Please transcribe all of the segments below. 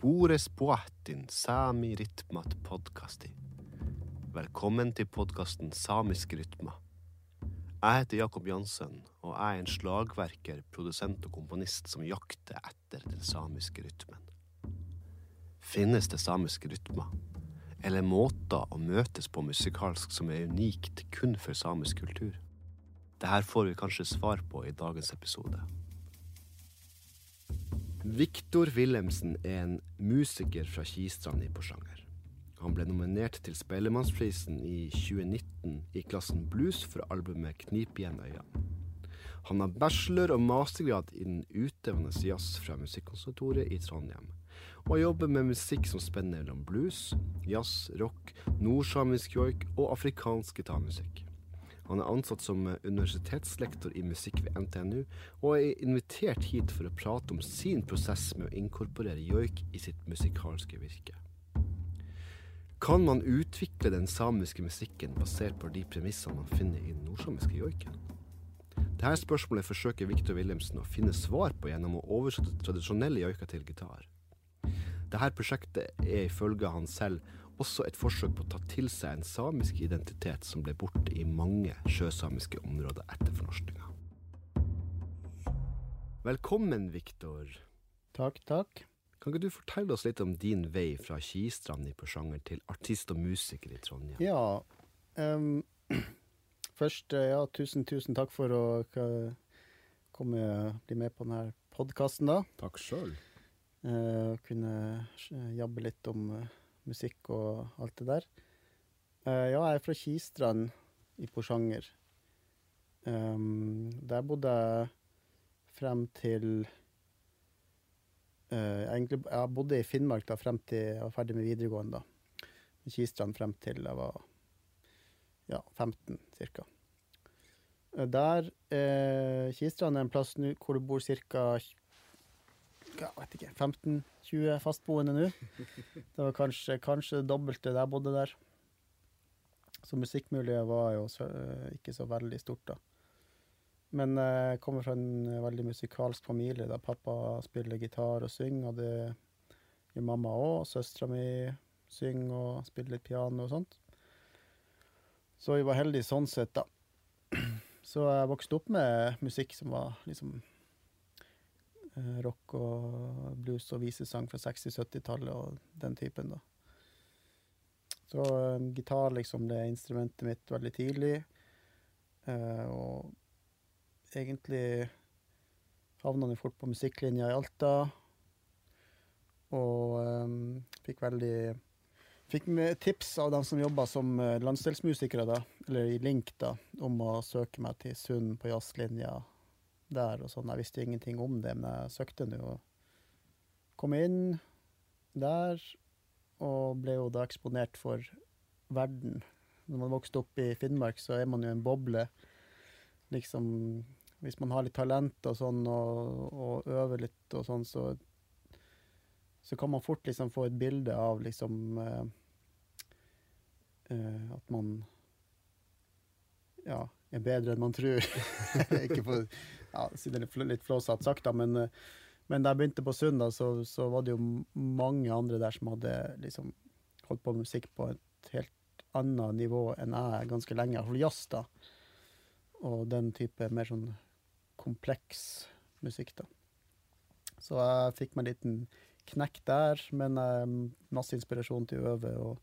Spores poatin sami rytmat podkasti. Velkommen til podkasten Samiske rytmer. Jeg heter Jakob Jansen, og jeg er en slagverker, produsent og komponist som jakter etter den samiske rytmen. Finnes det samiske rytmer? Eller måter å møtes på musikalsk som er unikt kun for samisk kultur? Dette får vi kanskje svar på i dagens episode. Viktor Wilhelmsen er en musiker fra Kistrand i Porsanger. Han ble nominert til Spellemannsprisen i 2019 i klassen blues for albumet Knip igjen øynene. Han har bachelor- og mastergrad innen utøvende jazz fra Musikkonservatoriet i Trondheim, og jobber med musikk som spenner mellom blues, jazz, rock, nordsamisk joik og afrikansk gitarmusikk. Han er ansatt som universitetslektor i musikk ved NTNU, og er invitert hit for å prate om sin prosess med å inkorporere joik i sitt musikalske virke. Kan man utvikle den samiske musikken basert på de premissene man finner i den nordsamiske joiken? Dette spørsmålet forsøker Viktor Wilhelmsen å finne svar på gjennom å oversette tradisjonelle joiker til gitar. Dette prosjektet er ifølge han selv også et forsøk på å ta til seg en samisk identitet som ble borte i mange sjøsamiske områder etter fornorskninga. Velkommen, Viktor. Takk, takk. Kan ikke du fortelle oss litt om din vei fra Kistrand i Porsanger til artist og musiker i Trondheim? Ja. Um, først, eh, ja, tusen, tusen takk for å komme bli med på denne podkasten, da. Takk sjøl. Uh, kunne jabbe litt om uh, musikk og alt det der. Uh, ja, jeg er fra Kistrand i Porsanger. Um, der bodde jeg frem til uh, egentlig, Jeg bodde i Finnmark da frem til jeg var ferdig med videregående. da. Kistrand frem til jeg var ja, 15 ca. Der uh, Kistrand er en plass hvor det bor ca. Ja, vet ikke, 15-20 fastboende nå. Det var kanskje, kanskje det dobbelte der jeg bodde der. Så musikkmiljøet var jo så, ikke så veldig stort, da. Men jeg kommer fra en veldig musikalsk familie, der pappa spiller gitar og synger, og det gjør mamma òg. Søstera mi synger og spiller litt piano og sånt. Så vi var heldige sånn sett, da. Så jeg vokste opp med musikk som var liksom rock og blues og visesang fra 60-70-tallet og den typen, da. Så um, gitar liksom det er instrumentet mitt veldig tidlig. Uh, og egentlig havna jeg fort på musikklinja i Alta. Og um, fikk veldig Fikk tips av dem som jobba som landsdelsmusikere, da, eller i Link, da, om å søke meg til Sund på jazzlinja der og sånn. Jeg visste ingenting om det, men jeg søkte nå og kom inn der. Og ble jo da eksponert for verden. Når man vokste opp i Finnmark, så er man jo en boble. Liksom Hvis man har litt talent og sånn, og, og øver litt og sånn, så så kan man fort liksom få et bilde av liksom uh, uh, At man ja, er bedre enn man tror. ikke for ja, det er litt flåsatt sagt, da, men, men da jeg begynte på Sund, så, så, var det jo mange andre der som hadde liksom holdt på med musikk på et helt annet nivå enn jeg ganske lenge. Iallfall jazz, da. Og den type mer sånn kompleks musikk, da. Så jeg fikk meg en liten knekk der, men eh, masse inspirasjon til å øve. og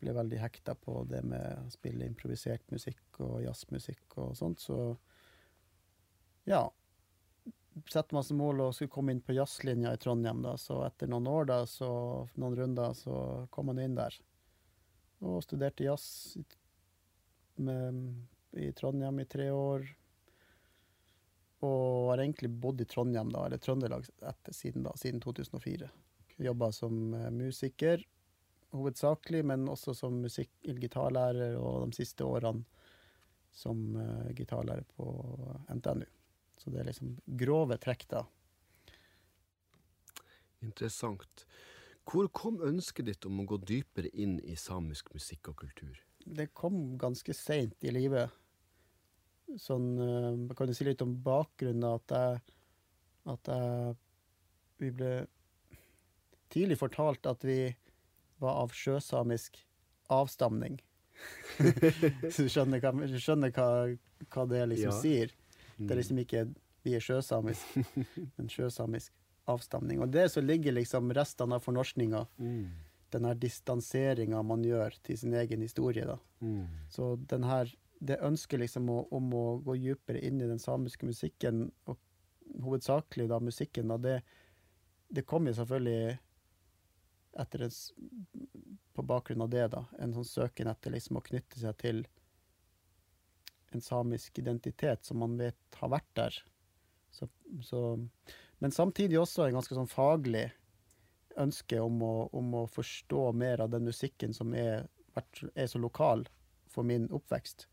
ble veldig hekta på det med å spille improvisert musikk og jazzmusikk og sånt, så ja. Sette man som mål å skulle komme inn på jazzlinja i Trondheim, da, så etter noen år, da, så noen runder, så kom man inn der. Og studerte jazz med, i Trondheim i tre år. Og har egentlig bodd i Trondheim, da, eller Trøndelag, etter, siden da, siden 2004. Jobba som musiker hovedsakelig, men også som musikk- gitarlærer, og de siste årene som uh, gitarlærer på NTNU. Så det er liksom grove trekk, da. Interessant. Hvor kom ønsket ditt om å gå dypere inn i samisk musikk og kultur? Det kom ganske seint i livet. Sånn Jeg Kan jo si litt om bakgrunnen? At jeg At jeg Vi ble tidlig fortalt at vi var av sjøsamisk avstamning. så du skjønner hva, skjønner hva, hva det liksom Ja. sier. Mm. Det er liksom ikke vi er sjøsamisk, men sjøsamisk avstamning. Og det så ligger liksom restene av fornorskninga, Mm. den her distanseringa man gjør til sin egen historie, da. Mm. Så den her, det ønsket liksom å, om å gå dypere inn i den samiske musikken, og hovedsakelig da musikken, da, det, det kom jo selvfølgelig etter en, på bakgrunn av det, da, en sånn søken etter liksom å knytte seg til en samisk identitet som man vet har vært der. Så, så, men samtidig også en ganske sånn faglig ønske om å, om å forstå mer av den musikken som er, er så lokal for min oppvekst.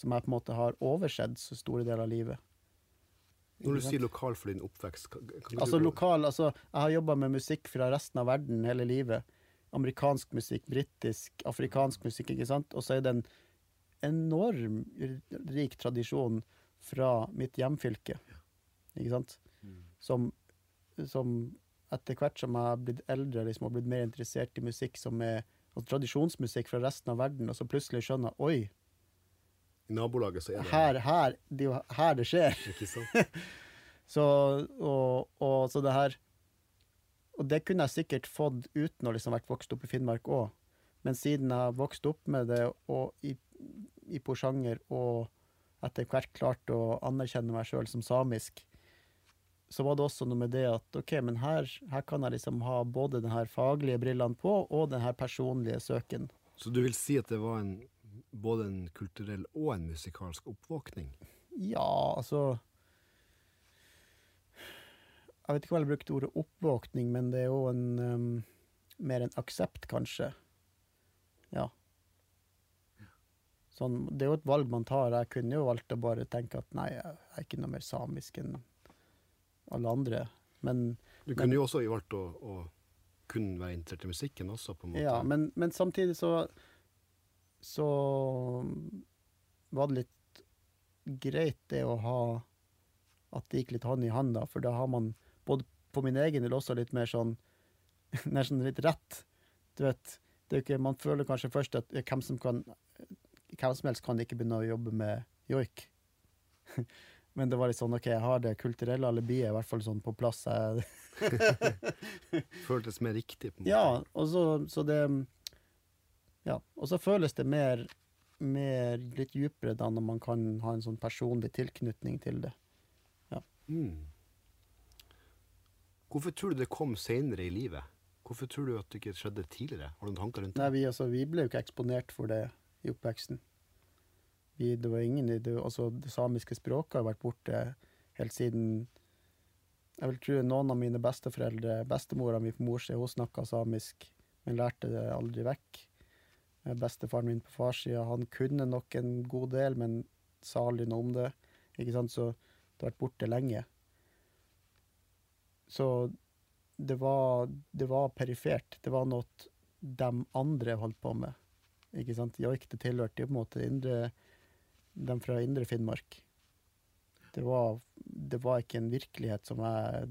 Som jeg på en måte har oversett så store deler av livet. Når du sier lokal for din oppvekst Altså du lokal, altså Jeg har jobba med musikk fra resten av verden hele livet. Amerikansk musikk, britisk, afrikansk musikk, ikke sant. Og så er det en enorm rik tradisjon fra mitt hjemfylke, ikke sant. Mm. Som, som etter hvert som jeg har blitt eldre liksom, og blitt mer interessert i musikk som er altså, tradisjonsmusikk fra resten av verden, og så plutselig skjønner oi, I nabolaget så er det her, her, det er jo her det skjer. Ikke sant? Så, og, og, så det her Og det kunne jeg sikkert fått uten å liksom vært vokst opp i Finnmark òg. Men siden jeg har vokst opp med det og i, i Porsanger og etter hvert klart å anerkjenne meg sjøl som samisk, så var det også noe med det at OK, men her, her kan jeg liksom ha både den her faglige brillene på og den her personlige søken. Så du vil si at det var en, både en kulturell og en musikalsk oppvåkning? Ja, altså Jeg vet ikke om jeg brukte ordet oppvåkning, men det er jo en um, mer en aksept, kanskje. Ja. Sånn, det er jo et valg man tar. Jeg kunne jo valgt å bare tenke at nei, jeg er ikke noe mer samisk enn alle andre. Men, Du kunne jo også valgt å, å kun være interessert i musikken også, på en måte. ja, men, men samtidig så så var det litt greit det å ha at det gikk litt hånd i hånd, da, for da har man både på min egen del også litt mer sånn Nesten litt rett. Du vet, det er ikke, man føler kanskje først at hvem som kan hvem som helst kan ikke begynne å jobbe med joik. Men det var litt sånn OK, jeg har det kulturelle alibiet i hvert fall sånn på plass. Føltes mer riktig, på en måte. ja, og så, så det Ja. Og så føles det mer, mer litt dypere da når man kan ha en sånn personlig tilknytning til det. Mm. Hvorfor tror du det kom senere i livet? Hvorfor tror du at det ikke skjedde tidligere? Har du noen tanker rundt Nei, det? vi, altså, vi ble jo ikke eksponert for det i oppveksten. Vi, det var ingen det, altså, det samiske språket har vært borte helt siden Jeg vil tro noen av mine besteforeldre, bestemora mi på morssida, hun snakka samisk, men lærte det aldri vekk. Eh, Bestefaren min på farssida, han kunne nok en god del, men sa aldri noe om det. Ikke sant? Så det har vært borte lenge. Så det var, det var perifert. Det var noe de andre holdt på med. Ikke sant? Joik det tilhørte jo på en måte indre, dem fra indre Finnmark. Det var, det var ikke en virkelighet som jeg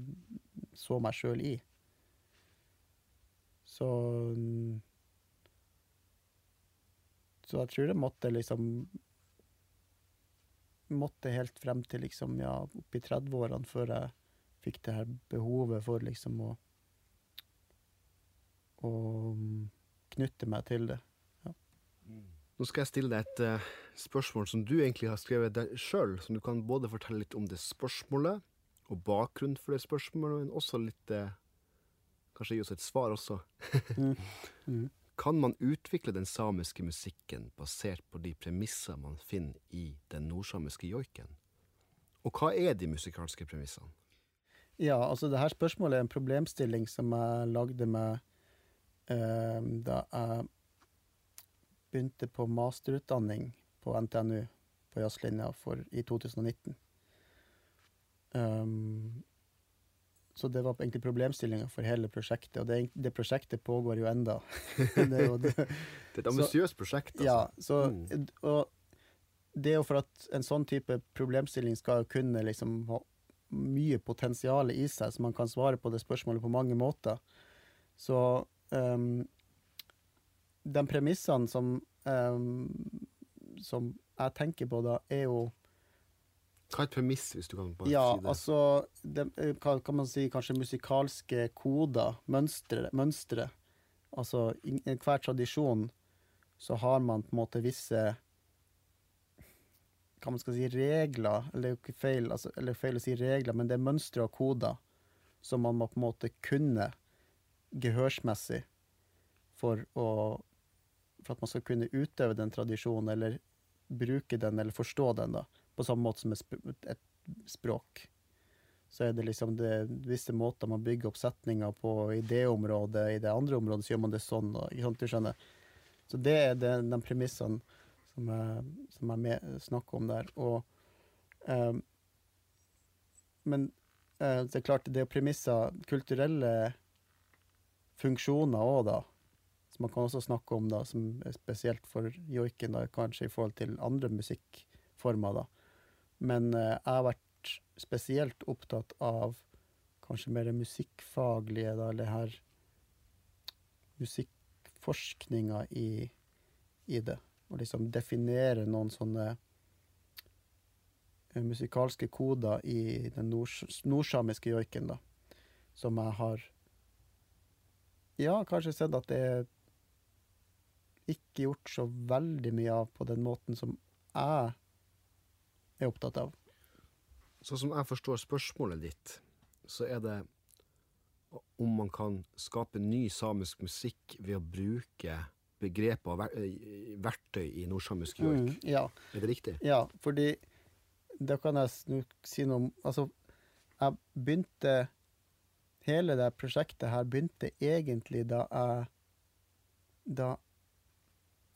så meg sjøl i. Så mm, Så jeg tror det måtte liksom Måtte helt frem til liksom, ja, opp i 30-årene før jeg fikk det her behovet for liksom å Å mm, knytte meg til det. Nå skal jeg stille deg et uh, spørsmål som du egentlig har skrevet deg sjøl, som du kan både fortelle litt om det spørsmålet, og bakgrunnen for det spørsmålet, men også litt uh, Kanskje gi oss et svar også. Mm. Mm. Kan man utvikle den samiske musikken basert på de premisser man finner i den nordsamiske joiken? Og hva er de musikalske premissene? Ja, altså det her spørsmålet er en problemstilling som jeg lagde meg uh, da jeg begynte på masterutdanning på NTNU på jazzlinja i 2019. Um, så det var egentlig problemstillinga for hele prosjektet, og det, det prosjektet pågår jo enda. det det, Det er et ambisiøst prosjekt, altså. ja, så, Mm. og det er jo for at en sånn type problemstilling skal kunne liksom ha mye potensial i seg, så man kan svare på det spørsmålet på mange måter. Så um, de premissene som, um, som jeg tenker på da, er jo Hva er et premiss, hvis du kan bare Ja, si det? altså det, eh, Hva kan man si? Kanskje musikalske koder, mønstre. mønstre. Altså i enhver tradisjon så har man på en måte visse hva man skal si, regler, eller er ikke feil, altså, eller feil å si regler, men det er mønstre og koder som man må på en måte kunne gehørsmessig for å for at man skal kunne utøve den tradisjonen, eller bruke den, eller forstå den, da. På samme måte som et, språk. Så er det liksom det visse måter man bygger opp setninger på i det området, i det andre området så gjør man det sånn, og, ikke sant, du skjønner. Så det er det, de premissene som jeg, som jeg med, snakker om der. Og eh, Men eh, det er klart, det er premisser Kulturelle funksjoner òg, da. Man kan også snakke om, da, som er spesielt for joiken, da, kanskje i forhold til andre musikkformer, da. Men eh, jeg har vært spesielt opptatt av kanskje mer musikkfaglige, da, eller her musikkforskninga i, i det. Og liksom definere noen sånne eh, musikalske koder i den nords nordsamiske joiken, da. Som jeg har Ja, kanskje sett at det er ikke gjort så veldig mye av på den måten som jeg er opptatt av. Sånn som jeg forstår spørsmålet ditt, så er det om man kan skape ny samisk musikk ved å bruke begreper og eh, verktøy i nordsamisk joik. Mm, ja. Er det riktig? Ja, fordi da kan jeg si noe om Altså, jeg begynte Hele det prosjektet her begynte egentlig da jeg Da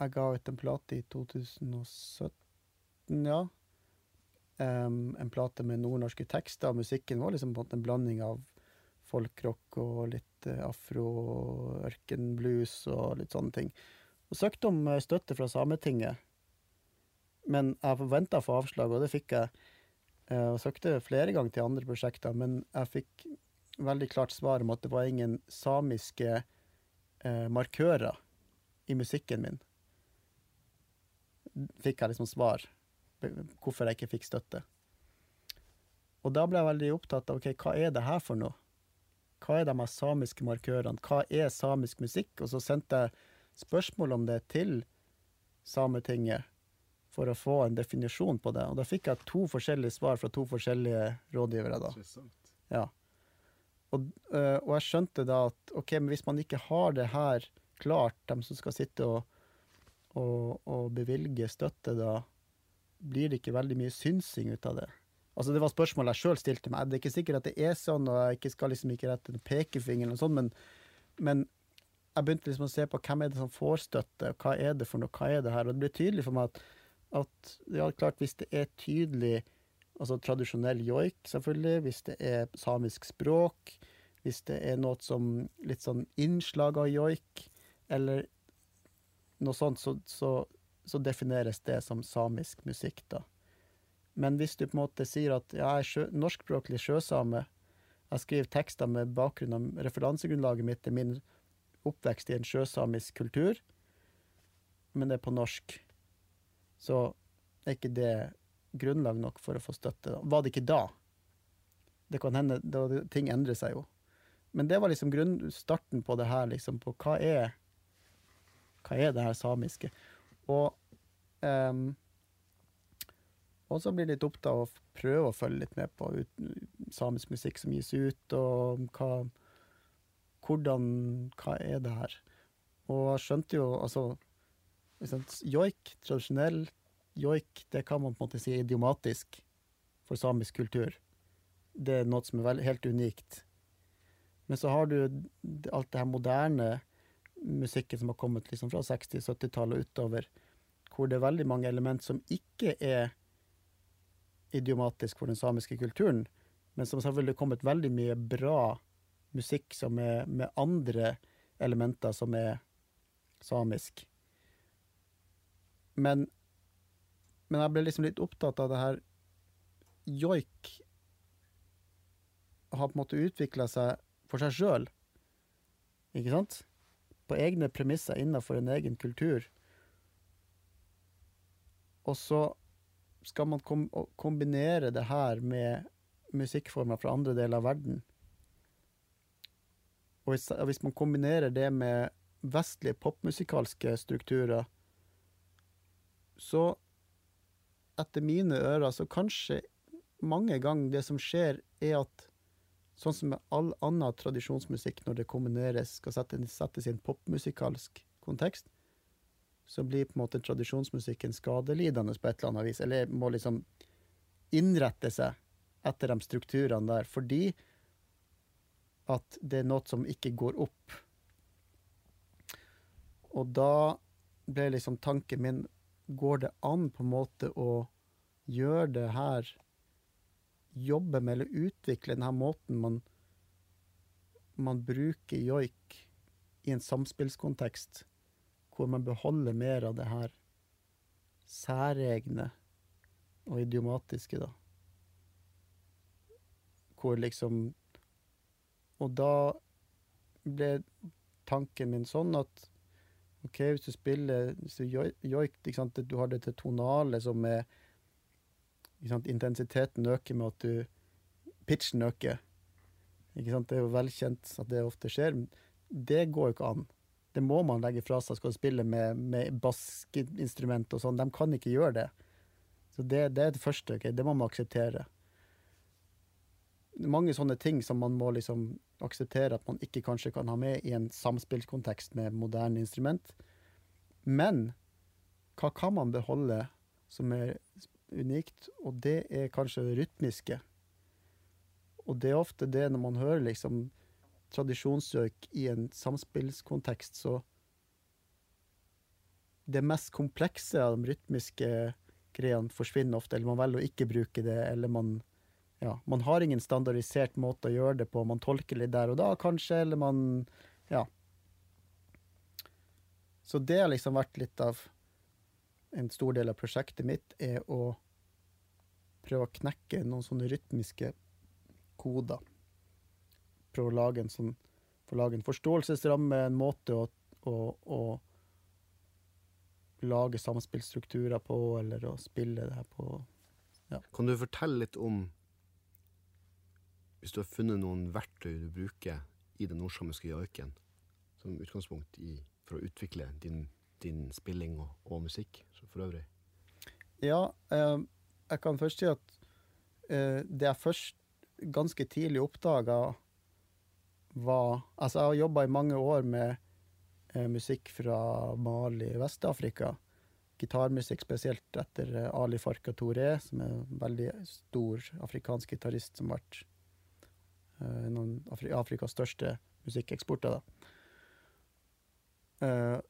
jeg ga ut en plate i 2017, ja. Um, en plate med nordnorske tekster, og musikken var liksom en blanding av folkrock og litt eh, afro, ørkenblues og litt sånne ting. Og søkte om eh, støtte fra Sametinget. Men jeg forventa å avslag, og det fikk jeg. Eh, Og søkte flere ganger til andre prosjekter, men jeg fikk veldig klart svar om at det var ingen samiske markører i musikken min. Fikk jeg liksom svar hvorfor jeg ikke fikk støtte. Og da ble jeg veldig opptatt av ok, hva er det her for noe? Hva er de her samiske markørene? Hva er samisk musikk? Og så sendte jeg spørsmål om det til Sametinget for å få en definisjon på det. Og da fikk jeg to forskjellige svar fra to forskjellige rådgivere. da. Ja. Og, øh, og jeg skjønte da at ok, men hvis man ikke har det her klart, de som skal sitte og, og, og bevilge støtte, da blir det ikke veldig mye synsing ut av det. Altså Det var spørsmål jeg sjøl stilte meg. Det er ikke sikkert at det er sånn, og jeg skal liksom ikke rette en pekefinger, eller noe sånt, men, men jeg begynte liksom å se på hvem er det som får støtte, og hva er det for noe, hva er det her? Og det ble tydelig for meg at, at ja, klart hvis det er tydelig altså tradisjonell joik, selvfølgelig, hvis det er samisk språk, hvis det er noe som litt sånn innslag av joik, eller noe sånt, så, så, så defineres det som samisk musikk, da. Men hvis du på en måte sier at ja, jeg er sjø, norskspråklig sjøsame, jeg skriver tekster med bakgrunn av referansegrunnlaget mitt er min oppvekst i en sjøsamisk kultur, men det er på norsk, så er ikke det grunnlag nok for å få støtte. Var det ikke da? Det kan hende, da, ting endrer seg jo. Men det var liksom grunn, starten på det her, liksom, på hva er hva er det her samiske? Og um, og så blir jeg litt opptatt av å prøve å følge litt med på ut, samisk musikk som gis ut, og hva Hvordan Hva er det her? Og jeg skjønte jo altså Joik, tradisjonell joik, det kan man på en måte si idiomatisk for samisk kultur. Det er noe som er helt unikt. Men så har du alt det her moderne musikken som har kommet liksom fra 60-, 70-tallet og utover, hvor det er veldig mange element som ikke er idiomatisk for den samiske kulturen, men som selvfølgelig har kommet veldig mye bra musikk som er med andre elementer som er samisk. Men, men jeg ble liksom litt opptatt av det her Joik har på en måte utvikla seg for seg sjøl. Ikke sant? På egne premisser innenfor en egen kultur. Og så skal man kom kombinere det her med musikkformer fra andre deler av verden. Og hvis, hvis man kombinerer det med vestlige popmusikalske strukturer, så etter mine ører så kanskje mange ganger det som skjer, er at sånn som med all annen tradisjonsmusikk, når det kombineres, skal settes, i en popmusikalsk kontekst, så blir på en måte tradisjonsmusikken skadelidende på et eller annet vis. Eller må liksom innrette seg etter de strukturene der, fordi at det er noe som ikke går opp. Og da ble liksom tanken min Går det an på en måte å gjøre det her Jobbe med eller utvikle denne måten man, man bruker joik i en samspillskontekst, hvor man beholder mer av det her særegne og idiomatiske, da. Hvor liksom Og da ble tanken min sånn at OK, hvis du spiller hvis du joik, du har dette tonale som er Intensiteten øker med at du Pitchen øker. Ikke sant? Det er jo velkjent at det ofte skjer. Det går jo ikke an. Det må man legge fra seg skal du spille med, med baskinstrument og sånn. De kan ikke gjøre det. Så det, det er det første. Okay? Det må man akseptere. Mange sånne ting som man må liksom akseptere at man ikke kanskje kan ha med i en samspillskontekst med moderne instrument. Men hva kan man beholde som er unikt? Og det er kanskje det rytmiske. Og det er ofte det når man hører liksom tradisjonssøk i en samspillskontekst, så Det mest komplekse av de rytmiske greiene forsvinner ofte, eller man velger å ikke bruke det, eller man ja, man har ingen standardisert måte å gjøre det på. Man tolker litt der og da, kanskje, eller man Ja. Så det har liksom vært litt av En stor del av prosjektet mitt er å prøve å knekke noen sånne rytmiske koder. Prøve å lage en sånn for lage en forståelsesramme, en måte å, å, å lage samspillstrukturer på, eller å spille det her på. Ja. Kan du fortelle litt om hvis du har funnet noen verktøy du bruker i den nordsamiske joiken som utgangspunkt i, for å utvikle din, din spilling og, og, musikk for øvrig? Ja, eh, jeg kan først si at eh, det jeg først ganske tidlig oppdaga, var Altså, jeg har jobba i mange år med eh, musikk fra Mali, Vest-Afrika. Gitarmusikk spesielt etter eh, Ali Farka Touré, som er en veldig stor afrikansk gitarist som har vært Eh, en av Afrikas største musikkeksporter. Uh,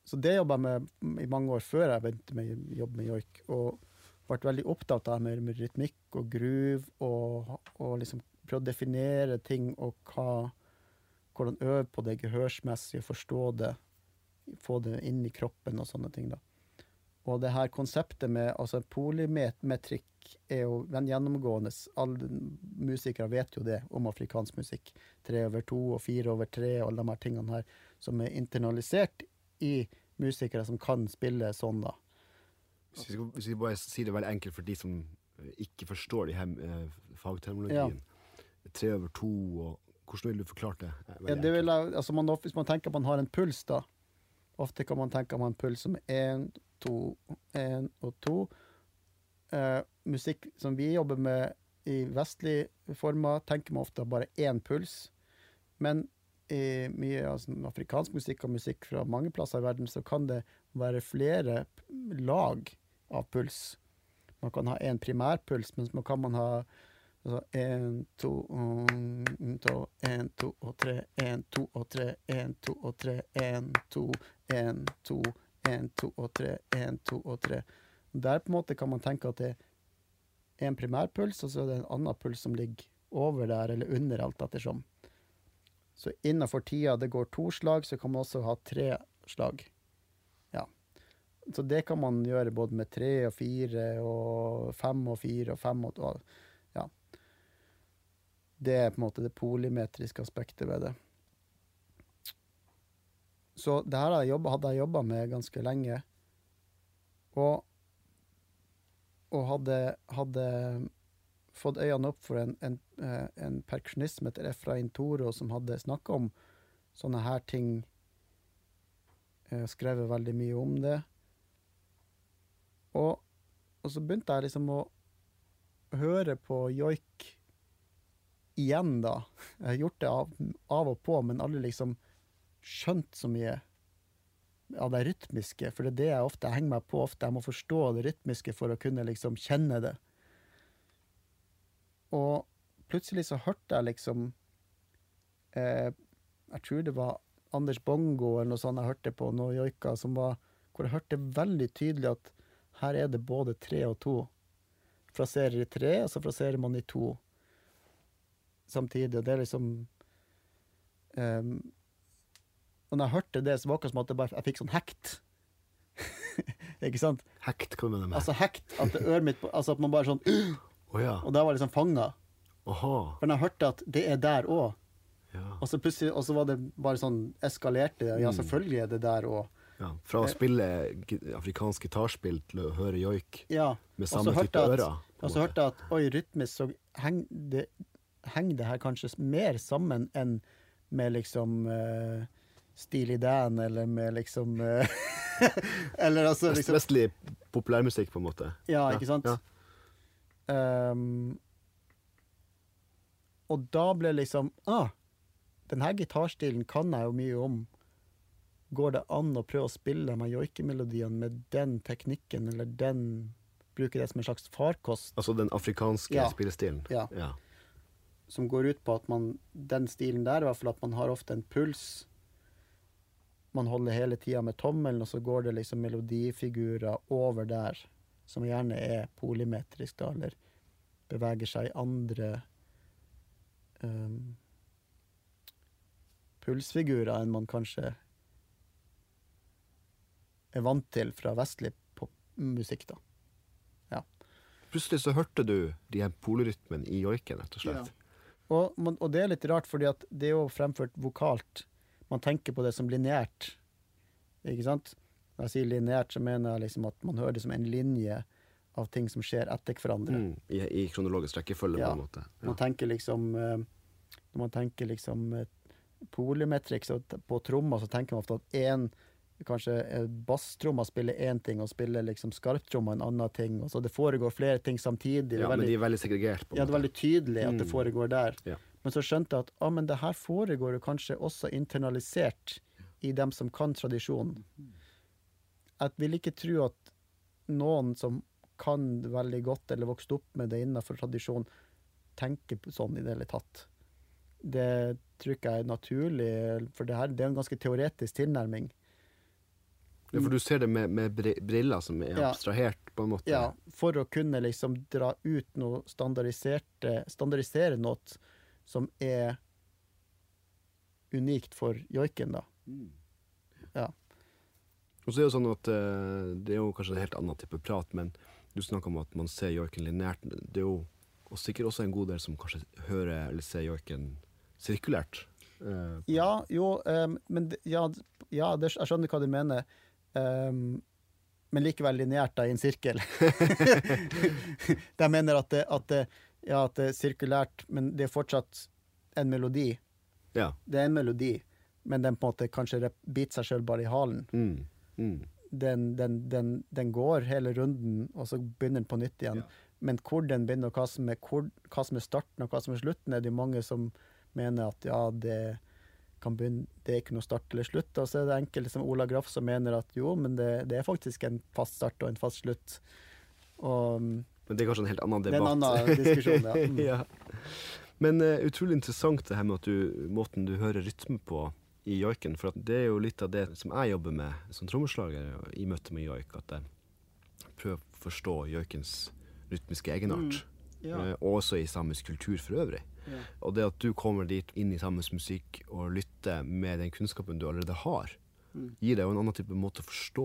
så det jobba jeg med i mange år før jeg begynte med jobb med joik. Og ble veldig opptatt av med, med rytmikk og groove, og, og liksom prøve å definere ting og hva, hvordan øve på det gehørsmessige, forstå det, få det inn i kroppen og sånne ting. da. Og det her konseptet med altså polymetrikk er jo den gjennomgående. Alle musikere vet jo det om afrikansk musikk. Tre over to og fire over tre og alle de her tingene her som er internalisert i musikere som kan spille sånn, da. Hvis vi, hvis vi bare sier det veldig enkelt for de som ikke forstår de her eh, fagterminologien. Ja. Tre over to og Hvordan vil du forklare det? Ja, det vil jeg, altså man, hvis man tenker man har en puls, da. Ofte kan man tenke man har en puls som én, to, én og to eh, musikk som vi jobber med i vestlige former, tenker man ofte bare én puls. Men i mye altså, afrikansk musikk og musikk fra mange plasser i verden, så kan det være flere lag av puls. Man kan ha én primærpuls, men man kan man ha én, altså, to, um, to, én, to og tre, én, to og tre, én, to og tre, én, to, én, to, én, to og tre, én, to og tre. Der på en måte kan man tenke at det er en primærpuls, og så er det en annen puls som ligger over der eller under, alt ettersom. Så innenfor tida det går to slag, så kan man også ha tre slag. Ja. Så det kan man gjøre både med tre og fire og fem og fire og fem og Ja. Det er på en måte det polymetriske aspektet ved det. Så det her hadde jeg jobba med ganske lenge. Og, og hadde, hadde fått øynene opp for en, en, eh, en perkusjonist som heter Efrain Toro, som hadde snakka om sånne her ting. Skrevet veldig mye om det. Og, og så begynte jeg liksom å høre på joik igjen, da. Jeg har gjort det av, av og på, men aldri liksom skjønt så mye av det rytmiske, for det er det jeg ofte henger meg på. ofte. Jeg må forstå det rytmiske for å kunne liksom kjenne det. Og plutselig så hørte jeg liksom eh, Jeg tror det var Anders Bongo eller noe sånt jeg hørte på, noe joika, som var, hvor jeg hørte veldig tydelig at her er det både tre og to. Fraserer i tre, og så fraserer man i to samtidig. Og det er liksom um, Og når jeg hørte det, så var det akkurat som at jeg, bare, jeg fikk sånn hekt. Ikke sant? Hekt, hva mener du med Altså hekt. At det øret mitt Altså at man bare sånn Å ja. Og da var jeg liksom fanga. Men For jeg hørte at det er der òg, Ja. og så plutselig Og så var det bare sånn eskalerte. Ja, Mm. selvfølgelig er det der òg. ja. Fra å spille afrikansk gitarspill til å høre joik Ja. med samme type ører. Og så hørte jeg at oi, rytmisk så henger det, heng det her kanskje mer sammen enn med liksom uh, Steely Dan, eller med liksom uh, Eller altså liksom Vestlig populærmusikk, på en måte. Ja, ikke sant? Ja. Ehm, og da ble liksom Ah, den her gitarstilen kan jeg jo mye om. Går det an å prøve å spille de joikemelodiene med den teknikken, eller den Bruke det som en slags farkost? Altså den afrikanske Ja. spillestilen. Ja. Ja. som går ut på at man, den stilen der, i hvert fall at man har ofte en puls. Man holder hele tida med tommelen, og så går det liksom melodifigurer over der, som gjerne er polymetrisk, da, eller beveger seg i andre um, pulsfigurer enn man kanskje er vant til fra vestlig popmusikk, da. Plutselig så hørte du de her polyrytmen i joiken, rett og slett. Og, man, og det er litt rart, fordi at det er jo fremført vokalt. Man tenker på det som lineært. Ikke sant? Når jeg sier lineært, så mener jeg liksom at man hører det som en linje av ting som skjer etter hverandre. Mm. I, I kronologisk rekkefølge, Ja. på en måte. Ja. Man tenker liksom eh, Når man tenker liksom eh, t- på tromma, så tenker man ofte at én Kanskje eh, basstromma spiller én ting, og spiller liksom skarptromma en annen ting. Og så det foregår flere ting samtidig. Ja, veldig, Ja, men de er veldig segregert, på en ja, det er veldig tydelig at det Mm. foregår der. Ja. Men så skjønte jeg at ah, men det her foregår jo kanskje også internalisert i dem som kan tradisjonen. Jeg vil ikke tro at noen som kan veldig godt, eller vokste opp med det innenfor tradisjon, tenker på sånn i det hele tatt. Det tror ikke jeg er naturlig, for det her det er en ganske teoretisk tilnærming. Ja, for du ser det med, med briller som er Ja. abstrahert, på en måte. Ja, for å kunne liksom dra ut noe standardiserte Standardisere noe som er unikt for joiken, da. Ja. Og så er det jo sånn at eh, det er jo kanskje en helt annen type prat, men du snakker om at man ser joiken lineært. Det er jo og sikkert også en god del som kanskje hører eller ser joiken sirkulært. Eh, Ja, jo, um, men ja, ja jeg skjønner hva du mener. Um, men likevel lineært i en sirkel. De mener at det, at, det, ja, at det er sirkulært, men det er fortsatt en melodi. ja. Det er en melodi, men den på en måte kanskje biter seg sjøl bare i halen. Mm. Mm. Den, den, den, den går hele runden, og så begynner den på nytt igjen. Men hvor den begynner, og hva som, er, hvor, hva som er starten og hva som er slutten, er det mange som mener at ja, det kan begynne, det er ikke noe start eller slutt. Og så er det enkelte som Ola Graff som mener at jo, men det, det er faktisk en fast start og en fast slutt. Og mm, Men det er kanskje en helt annen det er debatt. en annen diskusjon, ja. Mm. ja. Men uh, utrolig interessant det her med at du, måten du hører rytme på i joiken. For det er jo litt av det som jeg jobber med som trommeslager i møte med joik. At jeg prøver å forstå joikens rytmiske egenart. Ja. eh, også i samisk kultur for øvrig. Ja. Og det at du kommer dit inn i samisk musikk og lytter med den kunnskapen du allerede har, Mm. gir deg jo en annen type måte å forstå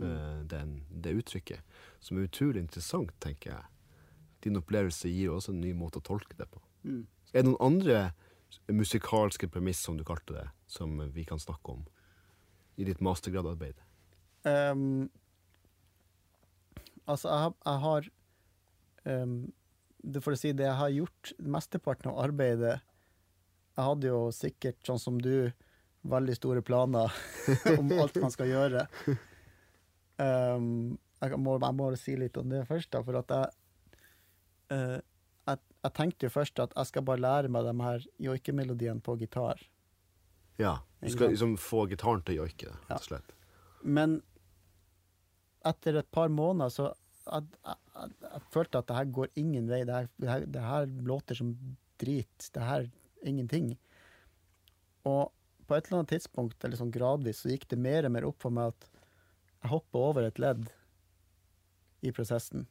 mm. den, det uttrykket, som er utrolig interessant, tenker jeg. Din opplevelse gir også en ny måte å tolke det på. Mm. Er det noen andre musikalske premiss, som du kalte det, som vi kan snakke om? i ditt mastergradarbeid? Um, altså, jeg, jeg har um, det For å si det jeg har gjort, mesteparten av arbeidet Jeg hadde jo sikkert, sånn som du, veldig store planer om alt man skal gjøre. Um, jeg, må, jeg må si litt om det først, da, for at jeg, eh, jeg Jeg tenkte jo først at jeg skal bare lære meg de her joikemelodiene på gitar. Ja. Du skal liksom få gitaren til å joike, Ja. rett og slett. Men etter et par måneder så jeg, jeg, jeg følte at det her går ingen vei. Det her, det her, det her låter som drit. Det her ingenting. Og på et eller annet tidspunkt, eller sånn gradvis, så gikk det mer og mer opp for meg at jeg hopper over et ledd i prosessen.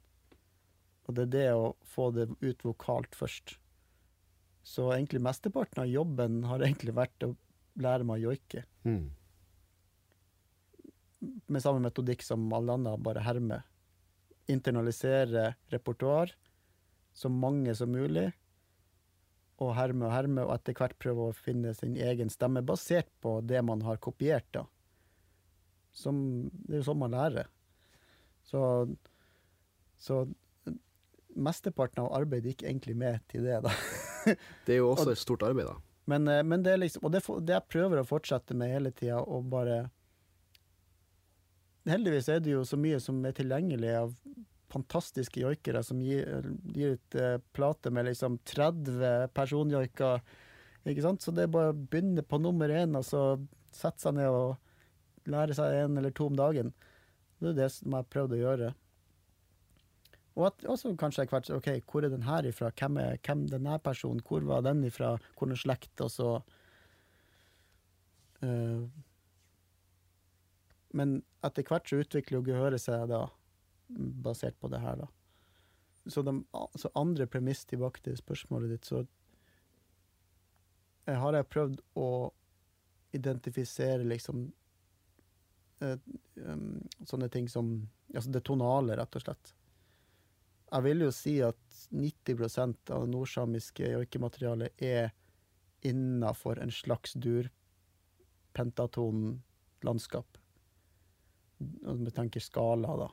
Og det er det å få det ut vokalt først. Så egentlig mesteparten av jobben har egentlig vært å lære meg å joike Mm. med samme metodikk som alle andre, bare herme. Internalisere repertoar, så mange som mulig, og herme og herme, og etter hvert prøve å finne sin egen stemme, basert på det man har kopiert, da. Som, det er jo sånn man lærer. Så, så mesteparten av arbeidet gikk egentlig med til det, da. Det er jo også et stort arbeid, da. Men, eh, men det er liksom Og det, det jeg prøver å fortsette med hele tida, og bare Heldigvis er det jo så mye som er tilgjengelig av fantastiske joikere som gir, gir ut uh, plate med liksom 30 personjoiker. Ikke sant? Så det er bare å begynne på nummer én, og så sette seg ned og lære seg en eller to om dagen. Det er det som jeg har prøvd å gjøre. Og at, også kanskje etter hvert OK, hvor er den her ifra? Hvem er hvem denne personen? Hvor var den ifra? Hvor er slekt? Og så uh, Men etter hvert så utvikler jo gehøret seg da, basert på det her, da. Så, de, så andre premiss tilbake til spørsmålet ditt, så har jeg prøvd å identifisere liksom eh, um, sånne ting som Altså det tonale, rett og slett. Jeg vil jo si at 90% av det nordsamiske joikematerialet er innafor en slags dur-pentaton-landskap. Når vi tenker skala, da.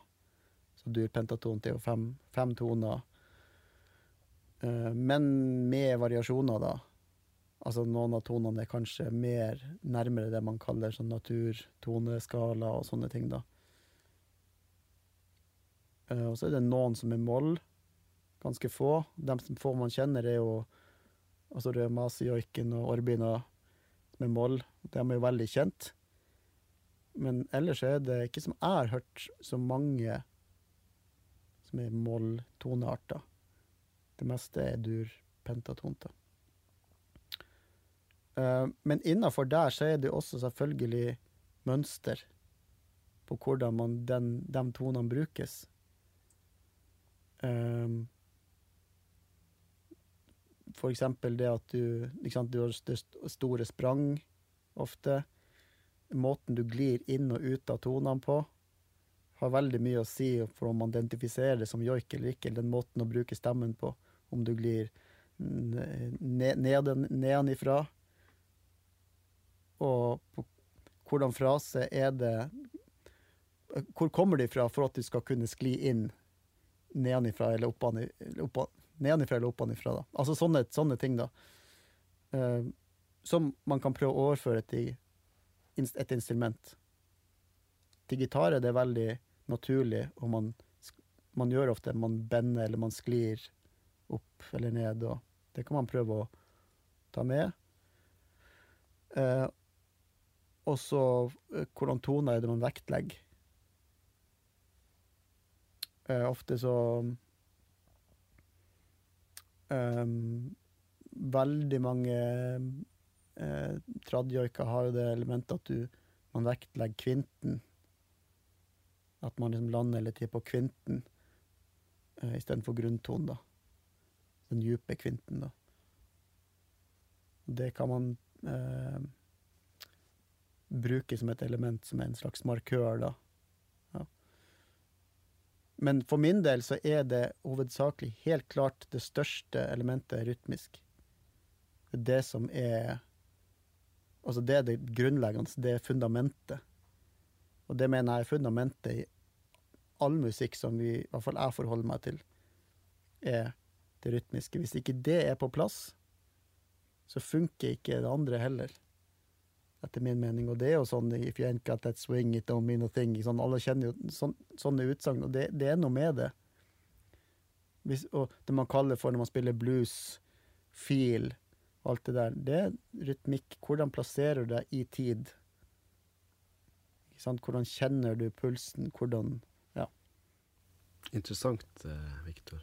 Så dur-pentaton er jo fem, fem toner. Eh, men med variasjoner, da. Altså noen av tonene er kanskje mer nærmere det man kaller sånn naturtoneskala og sånne ting, da. Eh, og så er det noen som er moll, ganske få. De som få man kjenner, er jo altså Rømasi-joiken og Orbina er moll. De er jo veldig kjent. Men ellers er det ikke som jeg har hørt så mange som er moll-tonearter. Det meste er dur-pentatonter. Eh, men innafor der så er det også selvfølgelig mønster på hvordan man den, de tonene brukes. Um, for eksempel det at du, sant, du har st- st- store sprang ofte. Måten du glir inn og ut av tonene på, har veldig mye å si for om man identifiserer det som joik eller ikke, eller den måten å bruke stemmen på. Om du glir ned ne- neden, nedenifra, og på hvordan frase er det Hvor kommer de fra for at du skal kunne skli inn nedenifra eller oppan- eller oppan- nedenifra eller oppanifra. Da. Altså sånne, sånne ting, da. Uh, som man kan prøve å overføre til et instrument. Til gitar er det veldig naturlig, og man, man gjør ofte man bender eller man sklir opp eller ned, og det kan man prøve å ta med. Eh, og så eh, hvordan toner er det man vektlegger. Eh, ofte så eh, Veldig mange eh, tradjoiker har jo det elementet at du man vektlegger kvinten. At man liksom lander hele tida på kvinten eh, istedenfor grunntonen, da. Den dype kvinten, da. Det kan man eh, bruke som et element, som er en slags markør, da. Men for min del så er det hovedsakelig helt klart det største elementet rytmisk. Det som er Altså det er det grunnleggende, det er fundamentet. Og det mener jeg er fundamentet i all musikk som vi, i hvert fall jeg forholder meg til, er det rytmiske. Hvis ikke det er på plass, så funker ikke det andre heller, etter min mening. Og det er jo sånn If you ain't got that swing, it don't mean a thing. Sånn, alle kjenner jo sånn, sånne utsagn, og det, det, er noe med det. Hvis, og det man kaller for når man spiller blues, feel, alt det der, det er rytmikk. Hvordan plasserer du deg i tid? Hvordan kjenner du pulsen? Hvordan Ja. Interessant, eh, Viktor.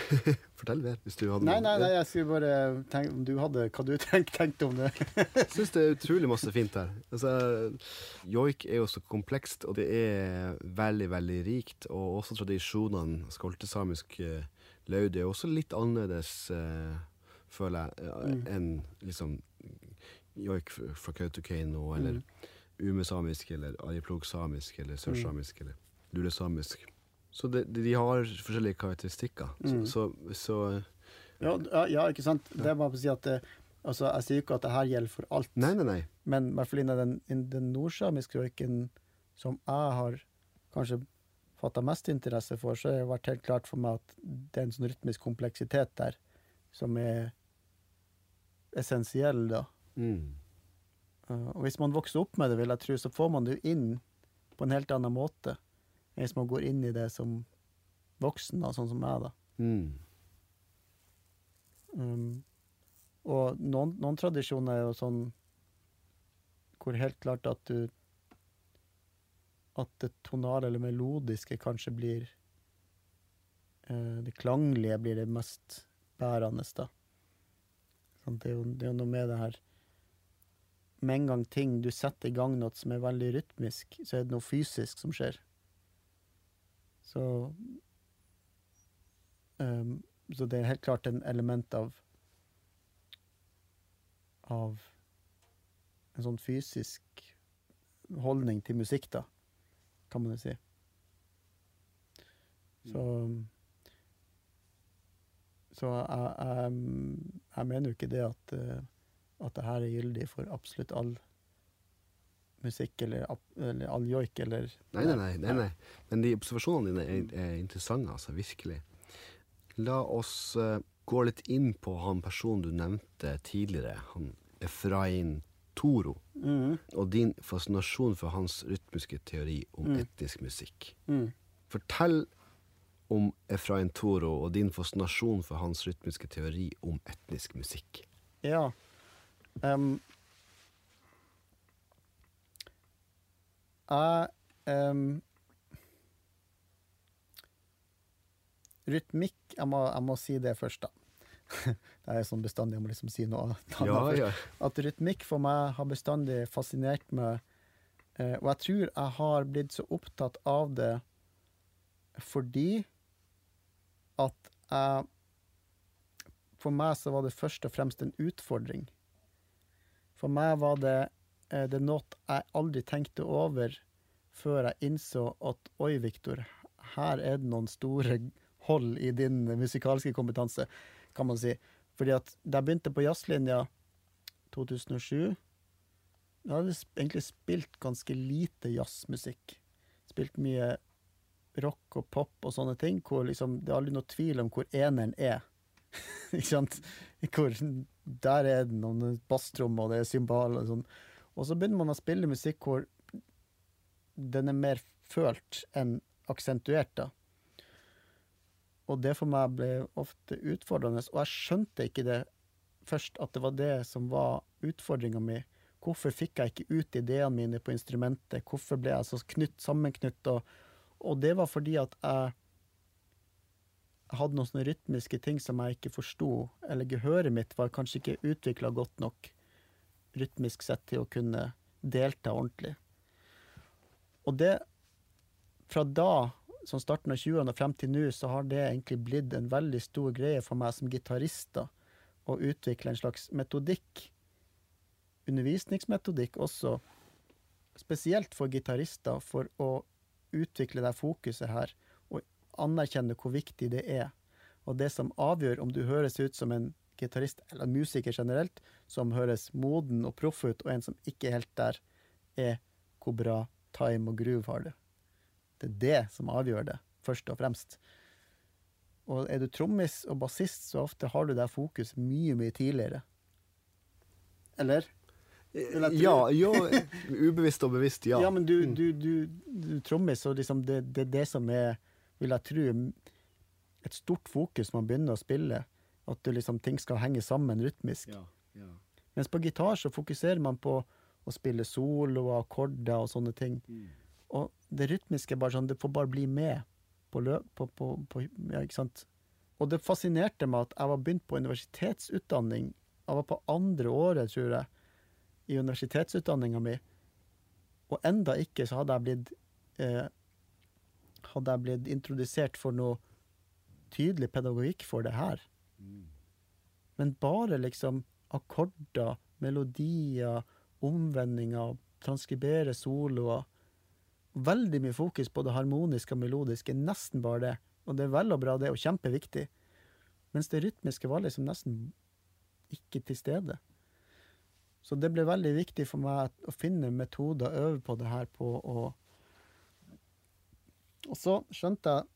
Fortell mer, hvis du hadde Nei, nei, nei jeg skulle bare tenke om du hadde hva du tenkte tenkt om det. jeg syns det er utrolig masse fint her. Altså, joik er jo så komplekst, og det er veldig, veldig rikt. Og også tradisjonene, skoltesamisk uh, laud, er også litt annerledes, uh, føler jeg, uh, mm. enn liksom joik fra Kautokeino, eller mm. umesamisk, eller arjeplog-samisk, eller sørsamisk, mm. eller lulesamisk. Så det, de har forskjellige karakteristikker. Mm. Så, så ja, ja, ikke sant. Det er bare å si at det, altså, Jeg sier ikke at det her gjelder for alt, nei, nei, nei. men i hvert fall innen den, innen den nordsamiske røyken som jeg har kanskje fatta mest interesse for, så har det vært helt klart for meg at det er en sånn rytmisk kompleksitet der som er essensiell, da. Mm. Uh, og hvis man vokser opp med det, vil jeg tro, så får man det jo inn på en helt annen måte hvis man går inn i det som voksen, da, sånn som meg, da. Mm. Um, og noen, noen, tradisjoner er jo sånn hvor helt klart at du At det tonale eller melodiske kanskje blir uh, Det klanglige blir det mest bærende, da. Sånn, det, er jo, det er jo noe med det her Med en gang ting du setter i gang noe som er veldig rytmisk, så er det noe fysisk som skjer. Så um, Så det er helt klart en element av av en sånn fysisk holdning til musikk, da, kan man jo si. Så Så jeg, jeg, jeg mener jo ikke det at, at det her er gyldig for absolutt all musikk eller, eller all joik eller nei nei, nei, nei, nei. Men de observasjonene dine er, er interessante, altså. Virkelig. La oss uh, gå litt inn på han personen du nevnte tidligere, han Efrain Toro, mm. og din fascinasjon for hans rytmiske teori om mm. etnisk musikk. Mm. Fortell om Efrain Toro og din fascinasjon for hans rytmiske teori om etnisk musikk. Ja. Um, Jeg um, Rytmikk jeg må, jeg må, si det først, da. det er sånn bestandig jeg må liksom si noe. Ja, ja. At rytmikk for meg har bestandig fascinert meg. Eh, og jeg tror jeg har blitt så opptatt av det fordi at jeg For meg så var det først og fremst en utfordring. For meg var det det er noe jeg aldri tenkte over før jeg innså at oi, Viktor, her er det noen store hold i din musikalske kompetanse, kan man si. Fordi at da jeg begynte på jazzlinja 2007 da hadde jeg egentlig spilt ganske lite jazzmusikk. Spilt mye rock og pop og sånne ting, hvor liksom, det er aldri noe tvil om hvor eneren er. Ikke sant? Hvor, der er det noen basstrommer, og det er cymbaler og sånn. Og så begynner man å spille musikk hvor den er mer følt enn aksentuert, da. Og det for meg ble ofte utfordrende, og jeg skjønte ikke det først, at det var det som var utfordringa mi. Hvorfor fikk jeg ikke ut ideene mine på instrumentet? Hvorfor ble jeg så knytt, sammenknytt? Og, og det var fordi at jeg hadde noen sånne rytmiske ting som jeg ikke forsto, eller gehøret mitt var kanskje ikke utvikla godt nok rytmisk sett til å kunne delta ordentlig. Og det Fra da, som starten av 20-årene og frem til nå, så har det egentlig blitt en veldig stor greie for meg som gitarist å utvikle en slags metodikk, undervisningsmetodikk også, spesielt for gitarister, for å utvikle det fokuset her, og anerkjenne hvor viktig det er. Og det som avgjør om du høres ut som en gitarist, eller musiker generelt, som høres moden og proff ut, og en som ikke er helt der, er hvor bra time og groove har du. Det er det som avgjør det, først og fremst. Og er du trommis og bassist, så ofte har du der fokus mye, mye tidligere. Eller? Ja, jo, ubevisst og bevisst, ja. Ja, men du, du, du, du trommis, og liksom det, det er det som er, vil jeg tro, et stort fokus man begynner å spille. At du liksom, ting skal henge sammen rytmisk. Ja, ja. Mens på gitar så fokuserer man på å spille solo og akkorder og sånne ting. Mm. Og det rytmiske er bare sånn, det får bare bli med på løp, På, på, på, ja, ikke sant? Og det fascinerte meg at jeg var begynt på universitetsutdanning. Jeg var på andre året, tror jeg, i universitetsutdanninga mi. Og enda ikke så hadde jeg blitt eh, Hadde jeg blitt introdusert for noe tydelig pedagogikk for det her. Mm. Men bare liksom akkorder, melodier, omvendinger, transkribere soloer. Veldig mye fokus på det harmoniske og melodiske, nesten bare det. Og det er vel og bra, det, og kjempeviktig. Mens det rytmiske var liksom nesten ikke til stede. Så det ble veldig viktig for meg å finne metoder, øve på det her på å Og så skjønte jeg